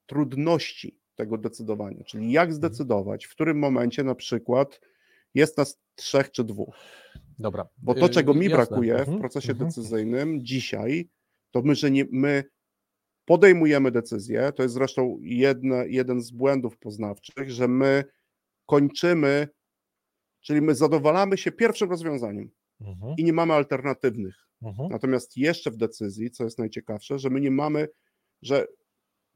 trudności tego decydowania, czyli jak zdecydować, w którym momencie na przykład jest nas trzech czy dwóch. Dobra. Bo to, Y, czego mi jasne. brakuje w Mhm. procesie Mhm. decyzyjnym dzisiaj, to my, że nie, my podejmujemy decyzję, to jest zresztą jedne, jeden z błędów poznawczych, że my kończymy, czyli my zadowalamy się pierwszym rozwiązaniem Mhm. i nie mamy alternatywnych. Mhm. Natomiast jeszcze w decyzji, co jest najciekawsze, że my nie mamy, że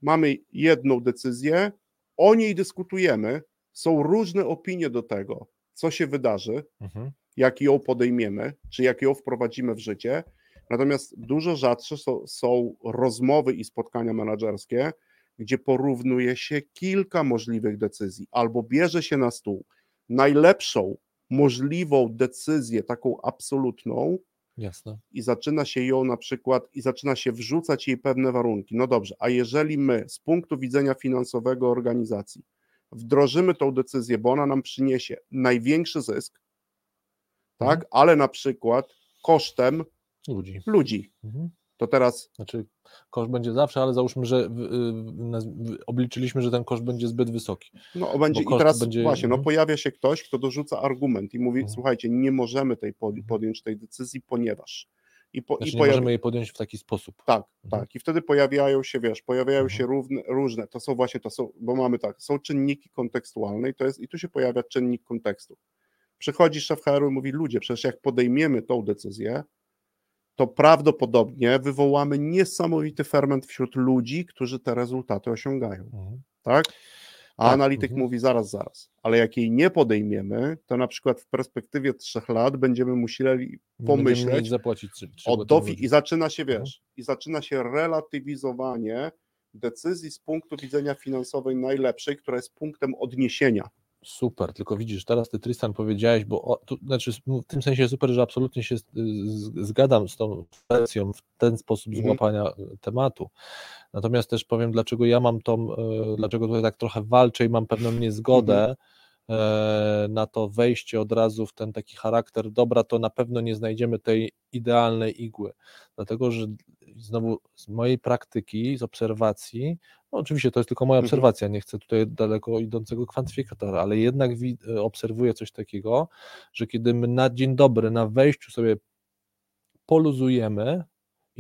mamy jedną decyzję, o niej dyskutujemy, są różne opinie do tego, co się wydarzy, Mhm. jak ją podejmiemy, czy jak ją wprowadzimy w życie. Natomiast dużo rzadsze są, są rozmowy i spotkania menedżerskie, gdzie porównuje się kilka możliwych decyzji, albo bierze się na stół najlepszą możliwą decyzję, taką absolutną, Jasne. i zaczyna się ją na przykład, i zaczyna się wrzucać jej pewne warunki. No dobrze, a jeżeli my z punktu widzenia finansowego organizacji wdrożymy tą decyzję, bo ona nam przyniesie największy zysk, tak, Mhm. ale na przykład kosztem Ludzi. ludzi, Mhm. To teraz Znaczy, koszt będzie zawsze, ale załóżmy, że w, y, w, obliczyliśmy, że ten koszt będzie zbyt wysoki. no będzie, i teraz będzie- właśnie, no mhm. pojawia się ktoś, kto dorzuca argument i mówi, Mhm. słuchajcie, nie możemy tej Mhm. podjąć tej decyzji, ponieważ i, po, Znaczy, i nie pojawi- możemy jej podjąć w taki sposób. Tak, Mhm. tak. I wtedy pojawiają się, wiesz, pojawiają Mhm. się równe, różne, to są właśnie, to są, bo mamy tak, są czynniki kontekstualne i to jest, i tu się pojawia czynnik kontekstu. Przychodzi szef HR i mówi, ludzie, przecież jak podejmiemy tą decyzję, to prawdopodobnie wywołamy niesamowity ferment wśród ludzi, którzy te rezultaty osiągają, Mhm. tak? A Tak, analityk mhm. mówi, zaraz, zaraz, ale jak jej nie podejmiemy, to na przykład w perspektywie trzech lat będziemy musieli pomyśleć, zapłacić trzy, trzy o godziny dofi- i zaczyna się, Mhm. wiesz, i zaczyna się relatywizowanie decyzji z punktu widzenia finansowej najlepszej, która jest punktem odniesienia. Super, tylko widzisz, teraz ty Tristan powiedziałeś, bo o, tu, znaczy w tym sensie super, że absolutnie się zgadzam z tą wersją w ten sposób Mhm. złapania e, tematu. Natomiast też powiem, dlaczego ja mam tą, e, dlaczego tutaj tak trochę walczę i mam pewną niezgodę Mhm. E, na to wejście od razu w ten taki charakter, dobra, to na pewno nie znajdziemy tej idealnej igły, dlatego że znowu z mojej praktyki, z obserwacji, no oczywiście to jest tylko moja Mhm. obserwacja, nie chcę tutaj daleko idącego kwantyfikatora, ale jednak e, obserwuję coś takiego, że kiedy my na dzień dobry, na wejściu sobie poluzujemy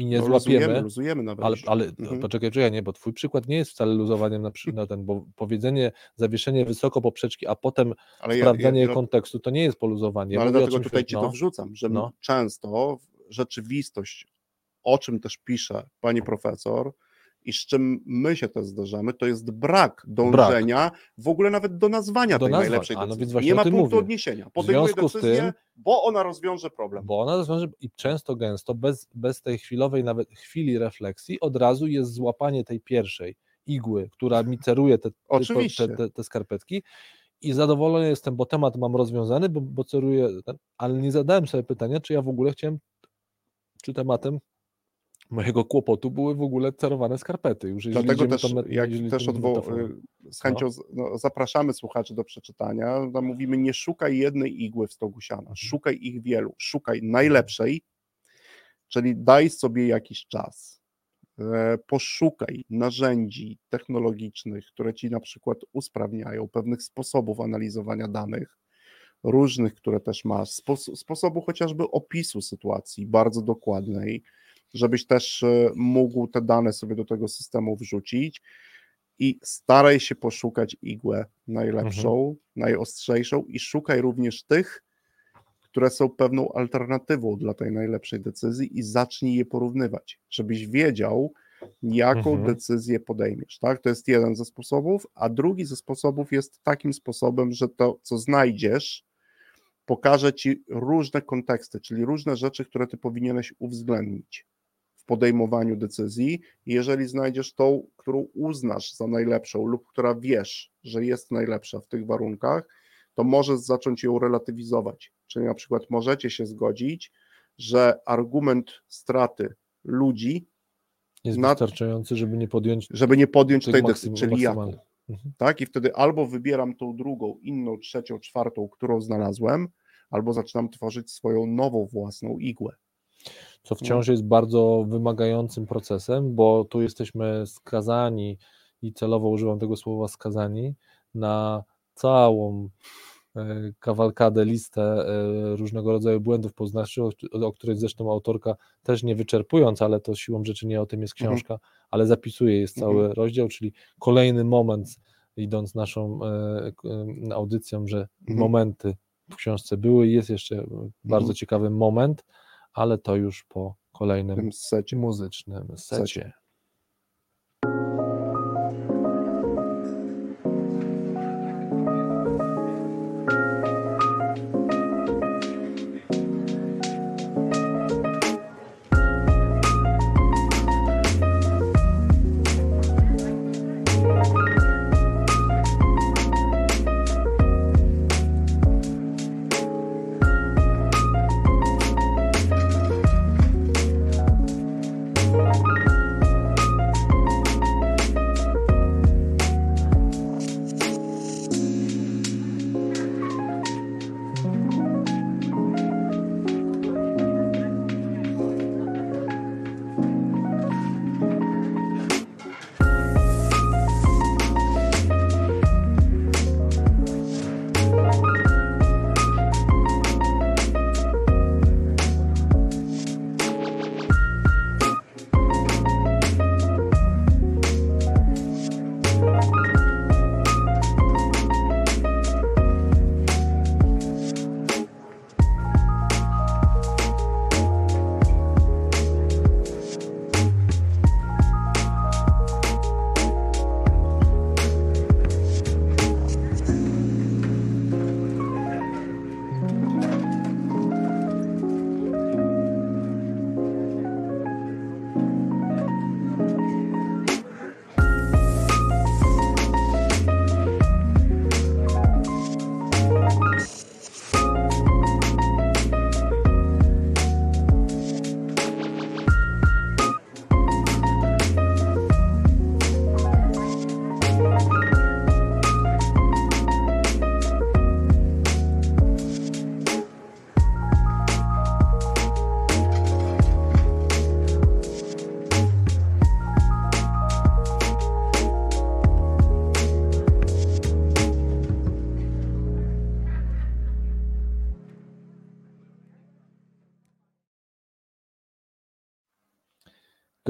i nie No, złapiemy, luzujemy, luzujemy na ale, ale Mhm. poczekaj, czekaj, nie, bo twój przykład nie jest wcale luzowaniem na, na ten, bo powiedzenie, zawieszenie wysoko poprzeczki, a potem ale ja, sprawdzanie ja, ja, kontekstu, to nie jest poluzowanie. no, ale Mówię dlatego tutaj ci no, to wrzucam, że no. często rzeczywistość, o czym też pisze pani profesor, i z czym my się też zdarzamy, to jest brak dążenia w ogóle nawet do nazwania Do tej nazwa- najlepszej a no decyzji. więc właśnie Nie ma punktu mówię. odniesienia. Podejmuje decyzję, tym- bo ona rozwiąże problem. Bo ona rozwiąże i często gęsto, bez, bez tej chwilowej nawet chwili refleksji, od razu jest złapanie tej pierwszej igły, która mi ceruje te, te, te, te, skarpetki i zadowolony jestem, bo temat mam rozwiązany, bo, bo ceruję, ale nie zadałem sobie pytania, czy ja w ogóle chciałem, czy tematem mojego kłopotu były w ogóle cerowane skarpety. Już Dlatego też, met- jak też odwo- y, z chęcią no, zapraszamy słuchaczy do przeczytania, no, mówimy nie szukaj jednej igły w stogu Mhm. siana, szukaj ich wielu, szukaj najlepszej, czyli daj sobie jakiś czas, e, poszukaj narzędzi technologicznych, które ci na przykład usprawniają pewnych sposobów analizowania danych, różnych, które też masz, spos- sposobu chociażby opisu sytuacji bardzo dokładnej, żebyś też e, mógł te dane sobie do tego systemu wrzucić i staraj się poszukać igłę najlepszą, najostrzejszą i szukaj również tych, które są pewną alternatywą dla tej najlepszej decyzji i zacznij je porównywać, żebyś wiedział, jaką Mhm. decyzję podejmiesz. Tak? To jest jeden ze sposobów, a drugi ze sposobów jest takim sposobem, że to, co znajdziesz, pokaże ci różne konteksty, czyli różne rzeczy, które ty powinieneś uwzględnić w podejmowaniu decyzji. I Jeżeli znajdziesz tą, którą uznasz za najlepszą lub która wiesz, że jest najlepsza w tych warunkach, to możesz zacząć ją relatywizować. Czyli na przykład możecie się zgodzić, że argument straty ludzi, Jest na- wystarczający, żeby nie podjąć żeby nie podjąć tej decyzji, czyli maksymalnych. Mhm. tak? I wtedy albo wybieram tą drugą, inną, trzecią, czwartą, którą znalazłem, albo zaczynam tworzyć swoją nową własną igłę. Co wciąż jest bardzo wymagającym procesem, bo tu jesteśmy skazani i celowo używam tego słowa skazani na całą e, kawalkadę, listę e, różnego rodzaju błędów poznawczych, o- której zresztą autorka też nie wyczerpując, ale to siłą rzeczy nie o tym jest Mhm. książka, ale zapisuje, jest Mhm. cały rozdział, czyli kolejny moment, idąc naszą e, audycją, że Mhm. momenty w książce były i jest jeszcze bardzo Mhm. ciekawy moment, ale to już po kolejnym muzycznym secie.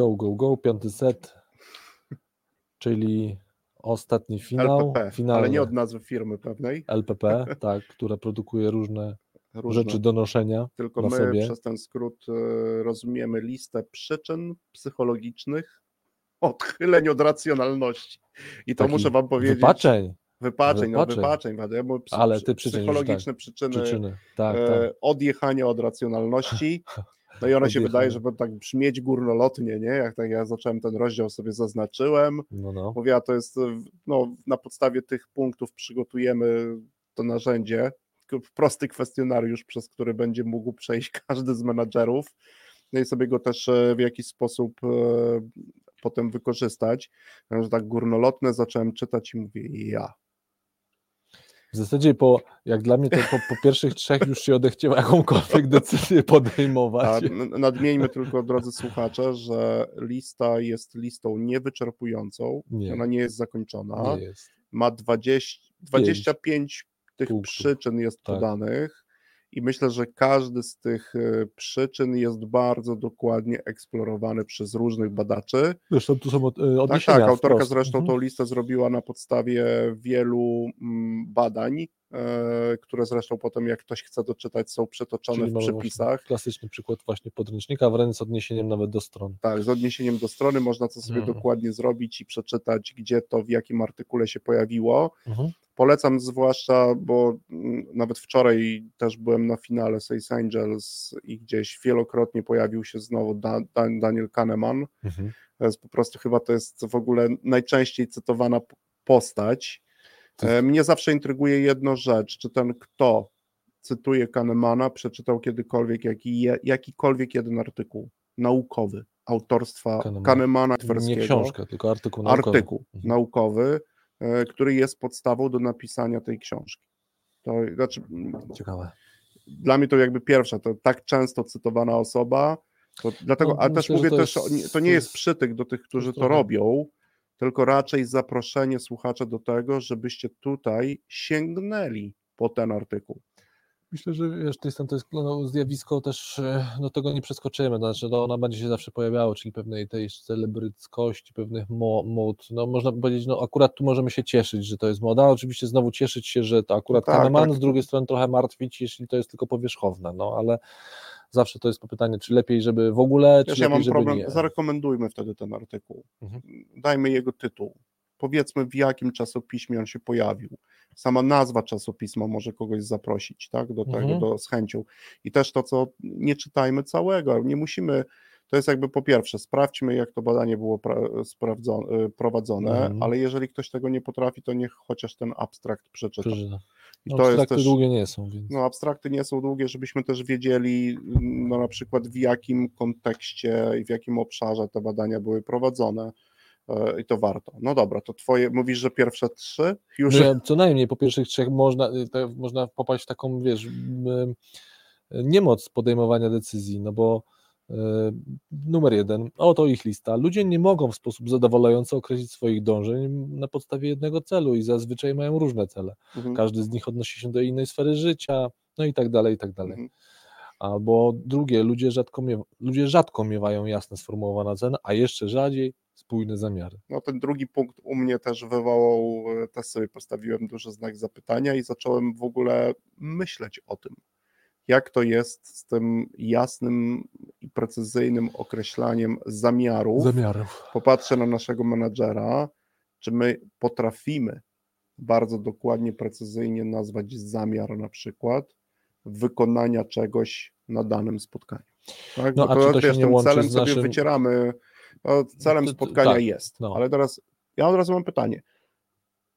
Go, go, go, piąty set, czyli ostatni finał. LPP, finalny. ale nie od nazwy firmy pewnej. LPP, tak, która produkuje różne, Różne. rzeczy do noszenia. Tylko my sobie. przez ten skrót e, rozumiemy listę przyczyn psychologicznych, odchyleń od racjonalności. I to Taki muszę wam powiedzieć. Wypaczeń, Wypaczeń, no Wypaczeń. wypaczeń. Ja mówię, psy- Ale ty psychologiczne przyczyny, przyczyny. Tak, e, tak. odjechania od racjonalności. No i one się wydaje, żeby tak brzmieć górnolotnie, nie? Jak tak ja zacząłem ten rozdział sobie zaznaczyłem. No, no. Mówię, a to jest, no, na podstawie tych punktów przygotujemy to narzędzie, prosty kwestionariusz, przez który będzie mógł przejść każdy z menadżerów, no i sobie go też e, w jakiś sposób e, potem wykorzystać. Że tak górnolotne zacząłem czytać i mówię, ja. W zasadzie po, jak dla mnie to po, po pierwszych trzech już się odechciało jakąkolwiek decyzję podejmować. A nadmieńmy tylko, drodzy słuchacze, że lista jest listą niewyczerpującą, Nie. ona nie jest zakończona. Nie jest. ma 20, 25 tych punktów. przyczyn jest Tak. podanych i myślę, że każdy z tych e, przyczyn jest bardzo dokładnie eksplorowany przez różnych badaczy. Zresztą tu są e, Tak, odniesienia tak, autorka wprost. zresztą Mhm. tą listę zrobiła na podstawie wielu mm, badań, które zresztą potem jak ktoś chce doczytać są przytoczone Czyli w przepisach. Klasyczny przykład właśnie podręcznika, wręcz z odniesieniem nawet do stron. Tak, z odniesieniem do strony można to sobie Mhm. dokładnie zrobić i przeczytać, gdzie to, w jakim artykule się pojawiło. Mhm. Polecam zwłaszcza, bo mm, nawet wczoraj też byłem na finale Sales Angels i gdzieś wielokrotnie pojawił się znowu da, da, Daniel Kahneman. Mhm. To jest po prostu chyba to jest w ogóle najczęściej cytowana postać. To- E, Mnie zawsze intryguje jedna rzecz, czy ten kto cytuje Kahnemana przeczytał kiedykolwiek jaki, jakikolwiek jeden artykuł naukowy autorstwa Kahnemana. Kahnemana Nie książkę, tylko artykuł naukowy. artykuł Mhm. naukowy, e, który jest podstawą do napisania tej książki. To znaczy, mm, Ciekawe. dla mnie to jakby pierwsza, to tak często cytowana osoba, to dlatego, No, a też myślę, że mówię to też, jest- nie- to to nie jest przytyk do tych, którzy to trochę- robią, tylko raczej zaproszenie słuchacza do tego, żebyście tutaj sięgnęli po ten artykuł. Myślę, że wiesz, Tristan, to jest no, zjawisko też, e, do tego nie przeskoczymy, znaczy no, ona będzie się zawsze pojawiało, czyli pewnej tej celebryckości, pewnych mo, mód, no można powiedzieć, no akurat tu możemy się cieszyć, że to jest moda, oczywiście znowu cieszyć się, że to akurat Tak, Kahneman, tak. z drugiej strony trochę martwić, jeśli to jest tylko powierzchowne, no ale zawsze to jest pytanie, czy lepiej, żeby w ogóle, czy Wiesz, ja lepiej, mam żeby problem, nie. zarekomendujmy wtedy ten artykuł. Mhm. Dajmy jego tytuł. Powiedzmy, w jakim czasopiśmie on się pojawił. Sama nazwa czasopisma może kogoś zaprosić, tak, do tego, Mhm. do, z chęcią. I też to, co nie czytajmy całego, nie musimy, to jest jakby po pierwsze, sprawdźmy, jak to badanie było pra, sprawdzone, prowadzone, Mhm. ale jeżeli ktoś tego nie potrafi, to niech chociaż ten abstrakt przeczyta. Przeżyta. I No, to abstrakty też, długie nie są, więc no abstrakty nie są długie, żebyśmy też wiedzieli, no na przykład w jakim kontekście i w jakim obszarze te badania były prowadzone e, i to warto. No dobra, to twoje, mówisz, że pierwsze trzy już... No co najmniej po pierwszych trzech można, y, można popaść w taką, wiesz, niemoc podejmowania decyzji, no bo numer jeden, oto ich lista. Ludzie nie mogą w sposób zadowalający określić swoich dążeń na podstawie jednego celu i zazwyczaj mają różne cele. Mhm, Każdy z nich odnosi się do innej sfery życia, no i tak dalej, i tak dalej. mhm. Albo drugie, ludzie rzadko, miewa, ludzie rzadko miewają jasno sformułowane cele, a jeszcze rzadziej spójne zamiary. No ten drugi punkt u mnie też wywołał, e, też sobie postawiłem duży znak zapytania i zacząłem w ogóle myśleć o tym, jak to jest z tym jasnym i precyzyjnym określaniem zamiarów. Zamiarów. popatrzę na naszego menadżera, czy my potrafimy bardzo dokładnie, precyzyjnie nazwać zamiar na przykład wykonania czegoś na danym spotkaniu. Tak? No, Bo a czy to się nie łączy celem z sobie naszym- wycieramy, no, celem To- to- spotkania tak, jest, no. ale teraz ja od razu mam pytanie,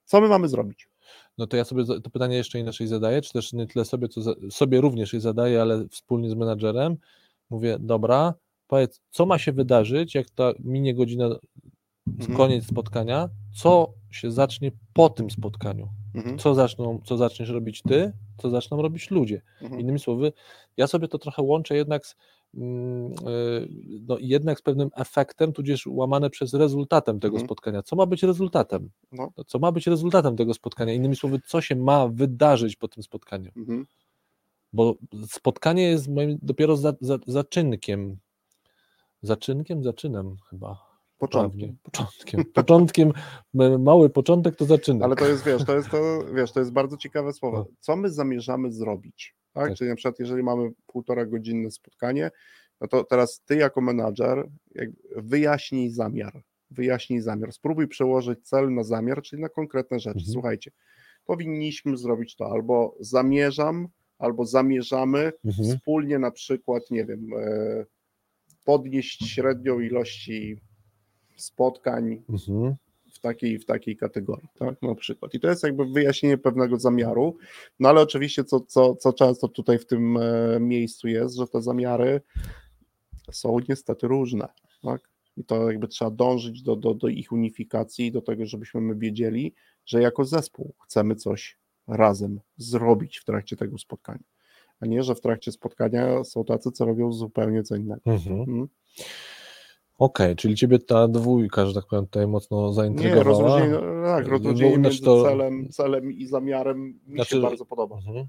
co my mamy zrobić? No to ja sobie to pytanie jeszcze inaczej zadaję, czy też nie tyle sobie, co za, sobie również je zadaję, ale wspólnie z menadżerem. Mówię, dobra, powiedz, co ma się wydarzyć, jak ta minie godzina, Mhm. koniec spotkania, co się zacznie po tym spotkaniu? Mhm, Co, zaczną, co zaczniesz robić ty, co zaczną robić ludzie? mhm, Innymi słowy, ja sobie to trochę łączę jednak z, mm, y, no, jednak z pewnym efektem, tudzież łamane przez rezultatem tego Mhm. spotkania. Co ma być rezultatem? No. No, Co ma być rezultatem tego spotkania? Innymi słowy, co się ma wydarzyć po tym spotkaniu? mhm. Bo spotkanie jest moim dopiero za, za, zaczynkiem. Zaczynkiem? Zaczynem chyba. Początkiem. Początkiem. Początkiem, mały początek to zaczynek. Ale to jest, wiesz, to jest, to, wiesz, to jest bardzo ciekawe słowo. No. Co my zamierzamy zrobić? Tak? Tak. Czyli na przykład, jeżeli mamy półtora godzinne spotkanie, no to teraz ty jako menadżer wyjaśnij zamiar. wyjaśnij zamiar. Spróbuj przełożyć cel na zamiar, czyli na konkretne rzeczy. Mhm. Słuchajcie, powinniśmy zrobić to, albo zamierzam, albo zamierzamy Mhm. wspólnie na przykład, nie wiem, e, podnieść średnią ilości spotkań Mhm. w takiej w takiej kategorii, tak, na przykład. I to jest jakby wyjaśnienie pewnego zamiaru, no ale oczywiście co, co, co często tutaj w tym e, miejscu jest, że te zamiary są niestety różne, tak, i to jakby trzeba dążyć do, do, do ich unifikacji, do tego, żebyśmy my wiedzieli, że jako zespół chcemy coś razem zrobić w trakcie tego spotkania, a nie, że w trakcie spotkania są tacy, co robią zupełnie co innego. Mhm. Mhm. Okej, czyli ciebie ta dwójka, że tak powiem, tutaj mocno Nie, zaintrygowała. rozróżnienie, tak, rozróżnienie między to- celem, celem i zamiarem mi Znaczy, się bardzo podoba. Mhm.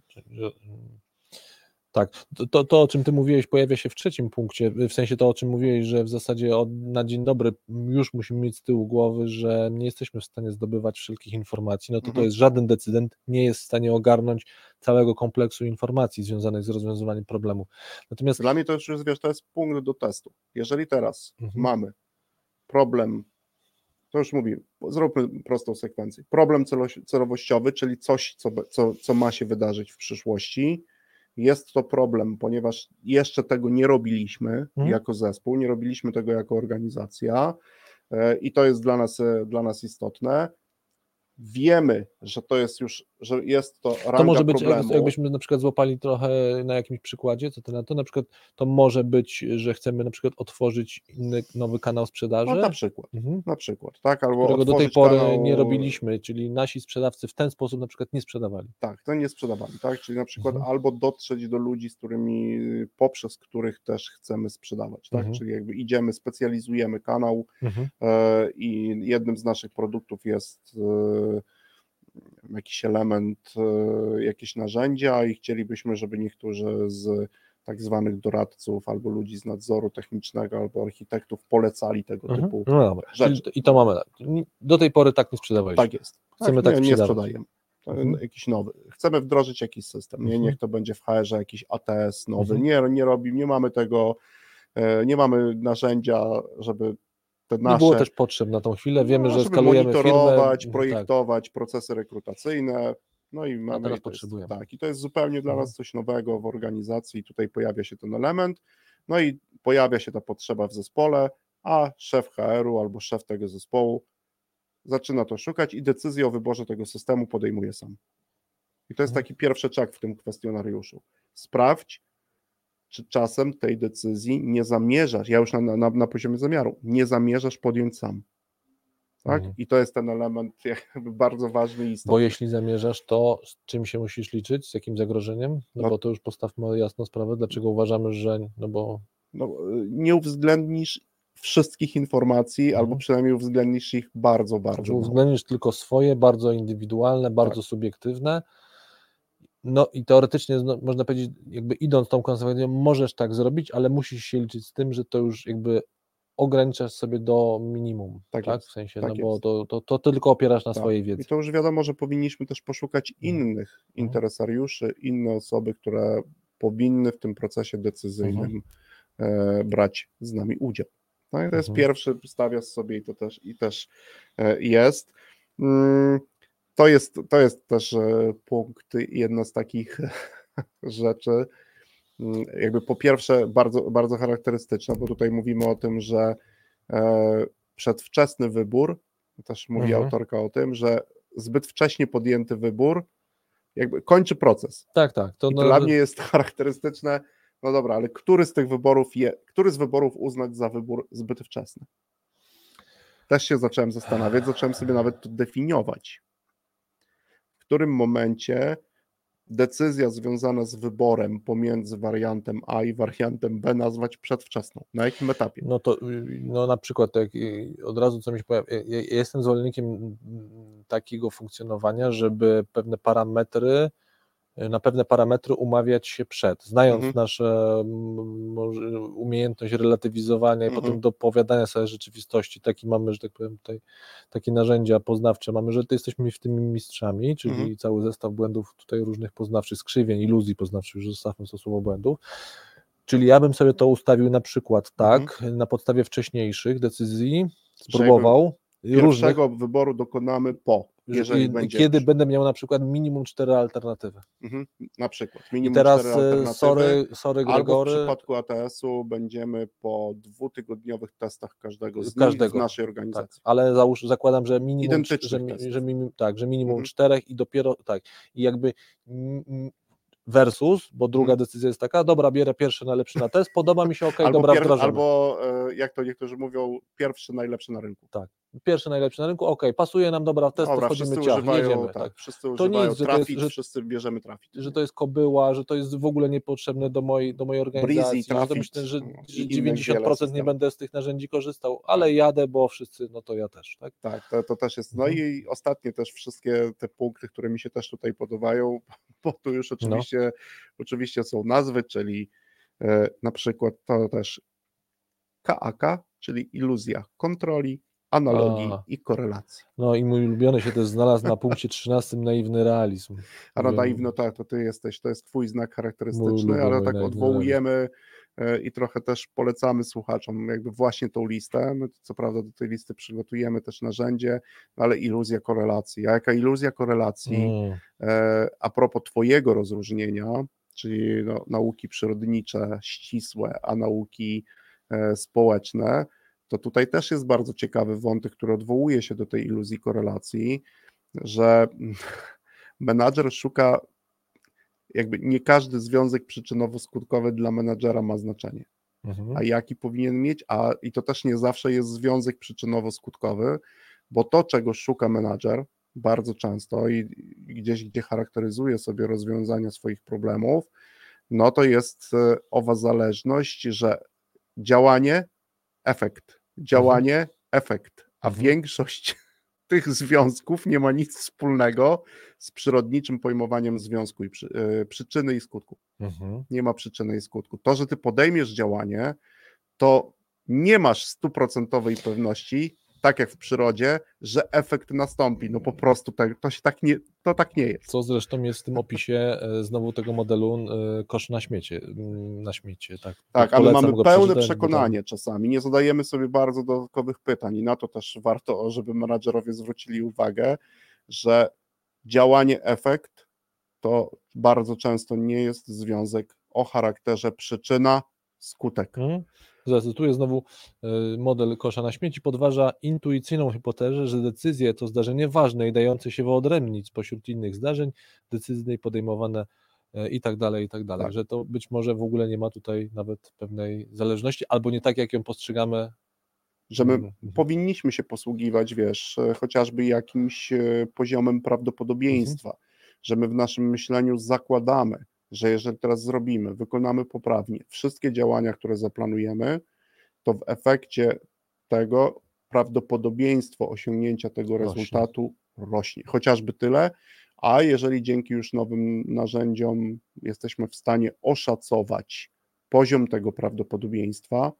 Tak, to, to, to o czym ty mówiłeś pojawia się w trzecim punkcie, w sensie to o czym mówiłeś, że w zasadzie od, na dzień dobry już musimy mieć z tyłu głowy, że nie jesteśmy w stanie zdobywać wszelkich informacji, no to to Mhm. jest żaden decydent nie jest w stanie ogarnąć całego kompleksu informacji związanych z rozwiązywaniem problemu. Natomiast Dla mnie to już jest, wiesz, to jest punkt do testu. Jeżeli teraz Mhm. mamy problem, to już mówię, zróbmy prostą sekwencję. Problem celowościowy, czyli coś, co, co, co ma się wydarzyć w przyszłości. Jest to problem, ponieważ jeszcze tego nie robiliśmy Mhm. jako zespół, nie robiliśmy tego jako organizacja e, i to jest dla nas, e, dla nas istotne. Wiemy, że to jest już, że jest to ranga To może być, problemu. jakby- jakbyśmy na przykład złapali trochę na jakimś przykładzie, co ty na to, na przykład to może być, że chcemy na przykład otworzyć inny, nowy kanał sprzedaży, no, na przykład. mhm. Na przykład, tak? Albo którego do tej pory kanał, nie robiliśmy, czyli nasi sprzedawcy w ten sposób na przykład nie sprzedawali. Tak, to nie sprzedawali, tak? Czyli na przykład Mhm. albo dotrzeć do ludzi, z którymi, poprzez których też chcemy sprzedawać, tak? Mhm. Czyli jakby idziemy, specjalizujemy kanał Mhm. e, i jednym z naszych produktów jest e, jakiś element, e, jakieś narzędzia i chcielibyśmy, żeby niektórzy z tak zwanych doradców albo ludzi z nadzoru technicznego albo architektów polecali tego Mhm. typu. No dobra, rzeczy. i to mamy. tak. Do tej pory tak nie sprzedawaliśmy. Tak jest. Chcemy tak, tak nie, nie sprzedajemy. Mhm. Jakiś nowy. Chcemy wdrożyć jakiś system. Nie, Mhm. niech to będzie w HR-ze jakiś ATS nowy. Mhm. Nie, nie robi, nie mamy tego, e, nie mamy narzędzia, żeby te Nie nasze było też potrzeb na tą chwilę. Wiemy, no, że skalujemy firmę. monitorować, Tak. projektować procesy rekrutacyjne. No i mamy teraz i to jest, potrzebujemy. tak, i to jest zupełnie dla Mhm. nas coś nowego w organizacji. Tutaj pojawia się ten element. No i pojawia się ta potrzeba w zespole, a szef HR-u albo szef tego zespołu zaczyna to szukać i decyzję o wyborze tego systemu podejmuje sam. I to jest Mhm. taki pierwszy czek w tym kwestionariuszu. Sprawdź, czy czasem tej decyzji nie zamierzasz, ja już na, na, na poziomie zamiaru, nie zamierzasz podjąć sam. Tak? Mhm. I to jest ten element jakby bardzo ważny i Bo istotny. jeśli zamierzasz, to z czym się musisz liczyć, z jakim zagrożeniem? No, No- bo to już postawmy jasno sprawę, dlaczego uważamy, że no bo No, nie uwzględnisz wszystkich informacji, Mhm. albo przynajmniej uwzględnisz ich bardzo, bardzo. mało. uwzględnisz tylko swoje, bardzo indywidualne, bardzo Tak. subiektywne. No i teoretycznie no, można powiedzieć, jakby idąc tą konsekwencją, możesz tak zrobić, ale musisz się liczyć z tym, że to już jakby ograniczasz sobie do minimum, Tak tak? W sensie, tak no bo to, to, to tylko opierasz na Tak. swojej I wiedzy. to już wiadomo, że powinniśmy też poszukać Mhm. innych interesariuszy, inne osoby, które powinny w tym procesie decyzyjnym e, brać z nami udział. No i to jest Mhm. pierwszy, stawiasz sobie i to też, i też e, jest. To jest, to jest też e, punkt, jedna z takich rzeczy, mm, jakby po pierwsze bardzo, bardzo charakterystyczna, bo tutaj mówimy o tym, że e, przedwczesny wybór, też mówi Mhm. autorka o tym, że zbyt wcześnie podjęty wybór jakby kończy proces. Tak, tak. To no, dla mnie jest charakterystyczne, no dobra, ale który z tych wyborów je, który z wyborów uznać za wybór zbyt wczesny? Też się zacząłem zastanawiać, zacząłem sobie nawet to definiować. Którym momencie decyzja związana z wyborem pomiędzy wariantem A i wariantem B nazwać przedwczesną? Na jakim etapie? No to y, no na przykład jak y, od razu co mi się pojawia, ja, jestem zwolennikiem mm, takiego funkcjonowania, żeby pewne parametry, na pewne parametry umawiać się przed, znając Mhm. nasze może umiejętność relatywizowania i Mhm. potem dopowiadania sobie rzeczywistości, taki mamy, że tak powiem tutaj, takie narzędzia poznawcze mamy, że jesteśmy w tym mistrzami, czyli Mhm. cały zestaw błędów tutaj różnych poznawczych, skrzywień, iluzji poznawczych, już zostawmy to słowo błędów, Czyli ja bym sobie to ustawił na przykład tak, Mhm. na podstawie wcześniejszych decyzji, spróbował. różnych, Pierwszego wyboru dokonamy po, jeżeli i- będzie. kiedy będę miał na przykład minimum cztery alternatywy. Mhm, na przykład. I Minimum teraz cztery e, sorry, sorry Albo w Gregory, przypadku ATS-u będziemy po dwutygodniowych testach każdego z nich w Każdego, naszej tak, organizacji. ale załóż, zakładam, że minimum, że, że, minim, tak, że minimum Mhm. czterech i dopiero tak. I jakby versus, bo druga Mhm. decyzja jest taka, dobra, bierę pierwszy najlepszy na test, podoba mi się, ok, albo, dobra, pier- albo e, jak to niektórzy mówią, pierwszy najlepszy na rynku. Pierwszy najlepszy na rynku, ok, pasuje nam, dobra, w test Dobra, wchodzimy ciach, używają, jedziemy. tak, Tak. wszyscy To używają jest, że to jest- że- wszyscy bierzemy trafit. Że to jest kobyła, że to jest w ogóle niepotrzebne do mojej, do mojej organizacji, że to Trafit, myślę, że, no, że innych 90% wiele nie będę z tych narzędzi korzystał, ale jadę, bo wszyscy, no to ja też, tak? Tak, to, to też jest. No Mhm. i ostatnie też wszystkie te punkty, które mi się też tutaj podobają, bo tu już No. oczywiście, oczywiście są nazwy, czyli e, na przykład to też KAK, czyli iluzja kontroli, analogii A. i korelacji. No i mój ulubiony się też znalazł na punkcie 13 naiwny realizm. A na naiwno tak, to ty jesteś, to jest twój znak charakterystyczny, ale tak odwołujemy e, i trochę też polecamy słuchaczom jakby właśnie tą listę. My co prawda do tej listy przygotujemy też narzędzie, ale iluzja korelacji. A jaka iluzja korelacji? Mm, E, A propos Twojego rozróżnienia, czyli no, nauki przyrodnicze, ścisłe, a nauki e, społeczne, to tutaj też jest bardzo ciekawy wątek, który odwołuje się do tej iluzji korelacji, że menadżer szuka, jakby nie każdy związek przyczynowo-skutkowy dla menadżera ma znaczenie. Mhm. a jaki powinien mieć, a i to też nie zawsze jest związek przyczynowo-skutkowy, bo to, czego szuka menadżer bardzo często i gdzieś, gdzie charakteryzuje sobie rozwiązania swoich problemów, no to jest e, owa zależność, że działanie, efekt, działanie, efekt, a Mhm. większość tych związków nie ma nic wspólnego z przyrodniczym pojmowaniem związku i przy, e, przyczyny i skutku Mhm. nie ma przyczyny i skutku. To, że ty podejmiesz działanie, to nie masz stuprocentowej pewności, tak jak w przyrodzie, że efekt nastąpi. No po prostu tak, to się tak nie, to tak nie jest. Co zresztą jest w tym opisie e, znowu tego modelu e, kosz na śmiecie, na śmiecie, tak. Tak, ale mamy pełne bo tam- przekonanie czasami, nie zadajemy sobie bardzo dodatkowych pytań i na to też warto, żeby menadżerowie zwrócili uwagę, że działanie efekt to bardzo często nie jest związek o charakterze przyczyna skutek. Mhm. Zacytuję znowu e, model kosza na śmieci, podważa intuicyjną hipotezę, że decyzje to zdarzenie ważne i dające się wyodrębnić spośród innych zdarzeń, decyzyjne i podejmowane e, i tak dalej, i tak dalej, Tak. że to być może w ogóle nie ma tutaj nawet pewnej zależności, albo nie tak, jak ją postrzegamy. że my Mhm. powinniśmy się posługiwać, wiesz, e, chociażby jakimś poziomem prawdopodobieństwa, Mhm. że my w naszym myśleniu zakładamy, że jeżeli teraz zrobimy, wykonamy poprawnie wszystkie działania, które zaplanujemy, to w efekcie tego prawdopodobieństwo osiągnięcia tego Rośnie. rezultatu rośnie. Chociażby tyle, a jeżeli dzięki już nowym narzędziom jesteśmy w stanie oszacować poziom tego prawdopodobieństwa,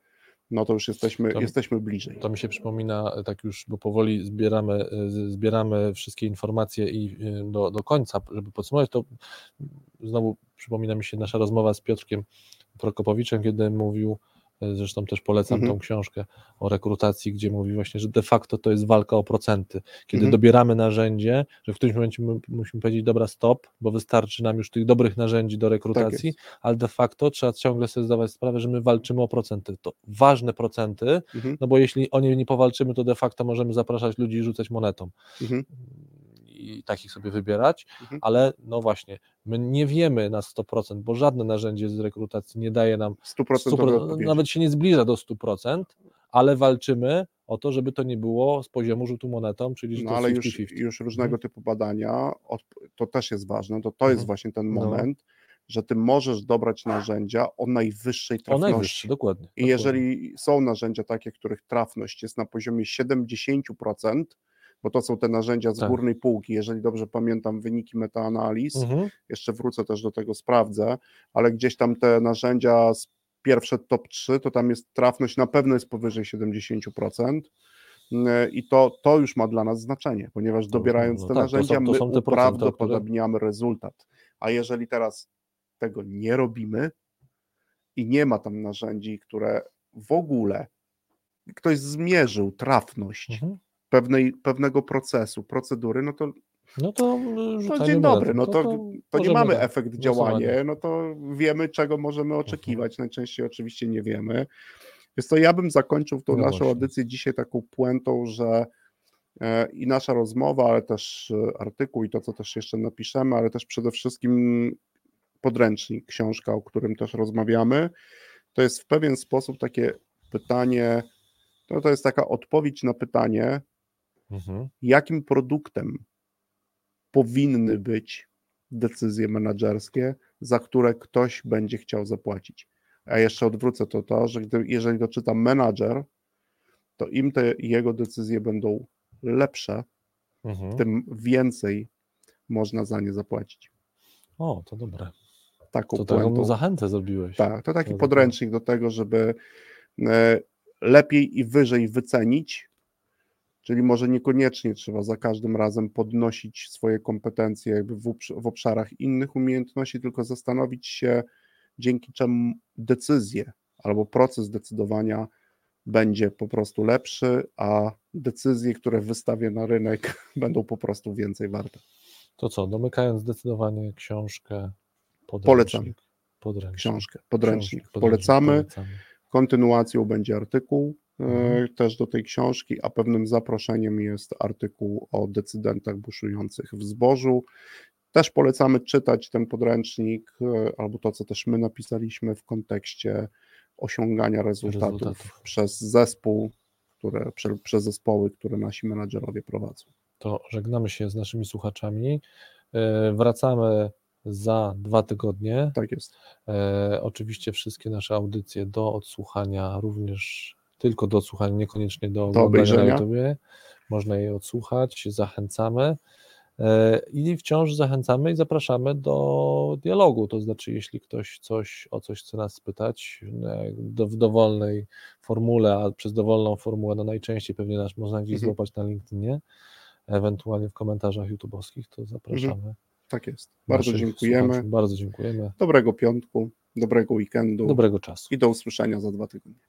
no to już jesteśmy, To- jesteśmy bliżej. To mi się przypomina, e, tak już, bo powoli zbieramy, e, zbieramy wszystkie informacje i e, do, do końca, żeby podsumować, to znowu przypomina mi się nasza rozmowa z Piotrkiem Prokopowiczem, kiedy mówił, zresztą też polecam Mhm. tą książkę o rekrutacji, gdzie mówi właśnie, że de facto to jest walka o procenty. Kiedy Mhm. dobieramy narzędzie, że w którymś momencie my musimy powiedzieć, dobra, stop, bo wystarczy nam już tych dobrych narzędzi do rekrutacji, jest. ale de facto trzeba ciągle sobie zdawać sprawę, że my walczymy o procenty. To ważne procenty, Mhm, no bo jeśli o nie nie powalczymy, to de facto możemy zapraszać ludzi i rzucać monetą mhm, i takich sobie wybierać, Mhm. ale no właśnie, my nie wiemy na 100%, bo żadne narzędzie z rekrutacji nie daje nam 100% 100%, odpowiedzi. nawet się nie zbliża do 100%, ale walczymy o to, żeby to nie było z poziomu rzutu monetą, czyli że No ale jest już, 50-50. już różnego typu badania, to też jest ważne, to to jest Mhm. właśnie ten No. moment, że ty możesz dobrać narzędzia o najwyższej O trafności. najwyższy, dokładnie. I dokładnie. jeżeli są narzędzia takie, których trafność jest na poziomie 70%, bo to są te narzędzia z Tak. górnej półki, jeżeli dobrze pamiętam wyniki metaanaliz, Mhm. jeszcze wrócę też do tego, sprawdzę, ale gdzieś tam te narzędzia z pierwsze top 3, to tam jest trafność na pewno jest powyżej 70%. Yy, I to, to już ma dla nas znaczenie, ponieważ dobierając no te tak, to narzędzia, są- to my są procenty, o które- uprawdopodobniamy rezultat. A jeżeli teraz tego nie robimy i nie ma tam narzędzi, które w ogóle ktoś zmierzył trafność Mhm. Pewnej, pewnego procesu, procedury, no to, No to to rzucanie dzień dobry, no to, to nie możemy mamy tak, efekt działania, no to wiemy, czego możemy Mhm. oczekiwać. Najczęściej oczywiście nie wiemy. Więc to ja bym zakończył tą No naszą właśnie. audycję dzisiaj taką puentą, że e, i nasza rozmowa, ale też e, artykuł i to, co też jeszcze napiszemy, ale też przede wszystkim podręcznik, książka, o którym też rozmawiamy, to jest w pewien sposób takie pytanie, no to jest taka odpowiedź na pytanie, Mhm. jakim produktem powinny być decyzje menedżerskie, za które ktoś będzie chciał zapłacić. A jeszcze odwrócę to to, że gdy, jeżeli to czyta menadżer, to im te jego decyzje będą lepsze, Mhm. tym więcej można za nie zapłacić. O, to dobre. Taką To puentą. taką zachętę zrobiłeś. Tak, to taki No, podręcznik do tego, żeby e, lepiej i wyżej wycenić, czyli może niekoniecznie trzeba za każdym razem podnosić swoje kompetencje jakby w, obsz- w obszarach innych umiejętności, tylko zastanowić się, dzięki czemu decyzje albo proces decydowania będzie po prostu lepszy, a decyzje, które wystawię na rynek, będą po prostu więcej warte. To co, domykając zdecydowanie książkę, Polecam. podręcznik. Podręcznik. Książkę, podręcznik Książkę, polecamy. polecamy. Kontynuacją będzie artykuł. Też do tej książki, a pewnym zaproszeniem jest artykuł o decydentach buszujących w zbożu. Też polecamy czytać ten podręcznik, e, albo to, co też my napisaliśmy w kontekście osiągania rezultatów, Rezultatów. przez zespół, które, prze, przez zespoły, które nasi menadżerowie prowadzą. To żegnamy się z naszymi słuchaczami. E, Wracamy za dwa tygodnie. Tak jest. E, oczywiście wszystkie nasze audycje do odsłuchania, również tylko do odsłuchania, niekoniecznie do oglądania na obejrzenia. YouTubie. Można je odsłuchać, zachęcamy. E, I wciąż zachęcamy i zapraszamy do dialogu. To znaczy, jeśli ktoś coś o coś chce nas spytać do, w dowolnej formule, a przez dowolną formułę, no najczęściej pewnie nas można gdzieś Mhm. złapać na LinkedInie, ewentualnie w komentarzach YouTube'owskich, to zapraszamy. Tak jest. Bardzo dziękujemy. słuchaczy. Bardzo dziękujemy. Dobrego piątku, dobrego weekendu Dobrego czasu. i do usłyszenia za dwa tygodnie.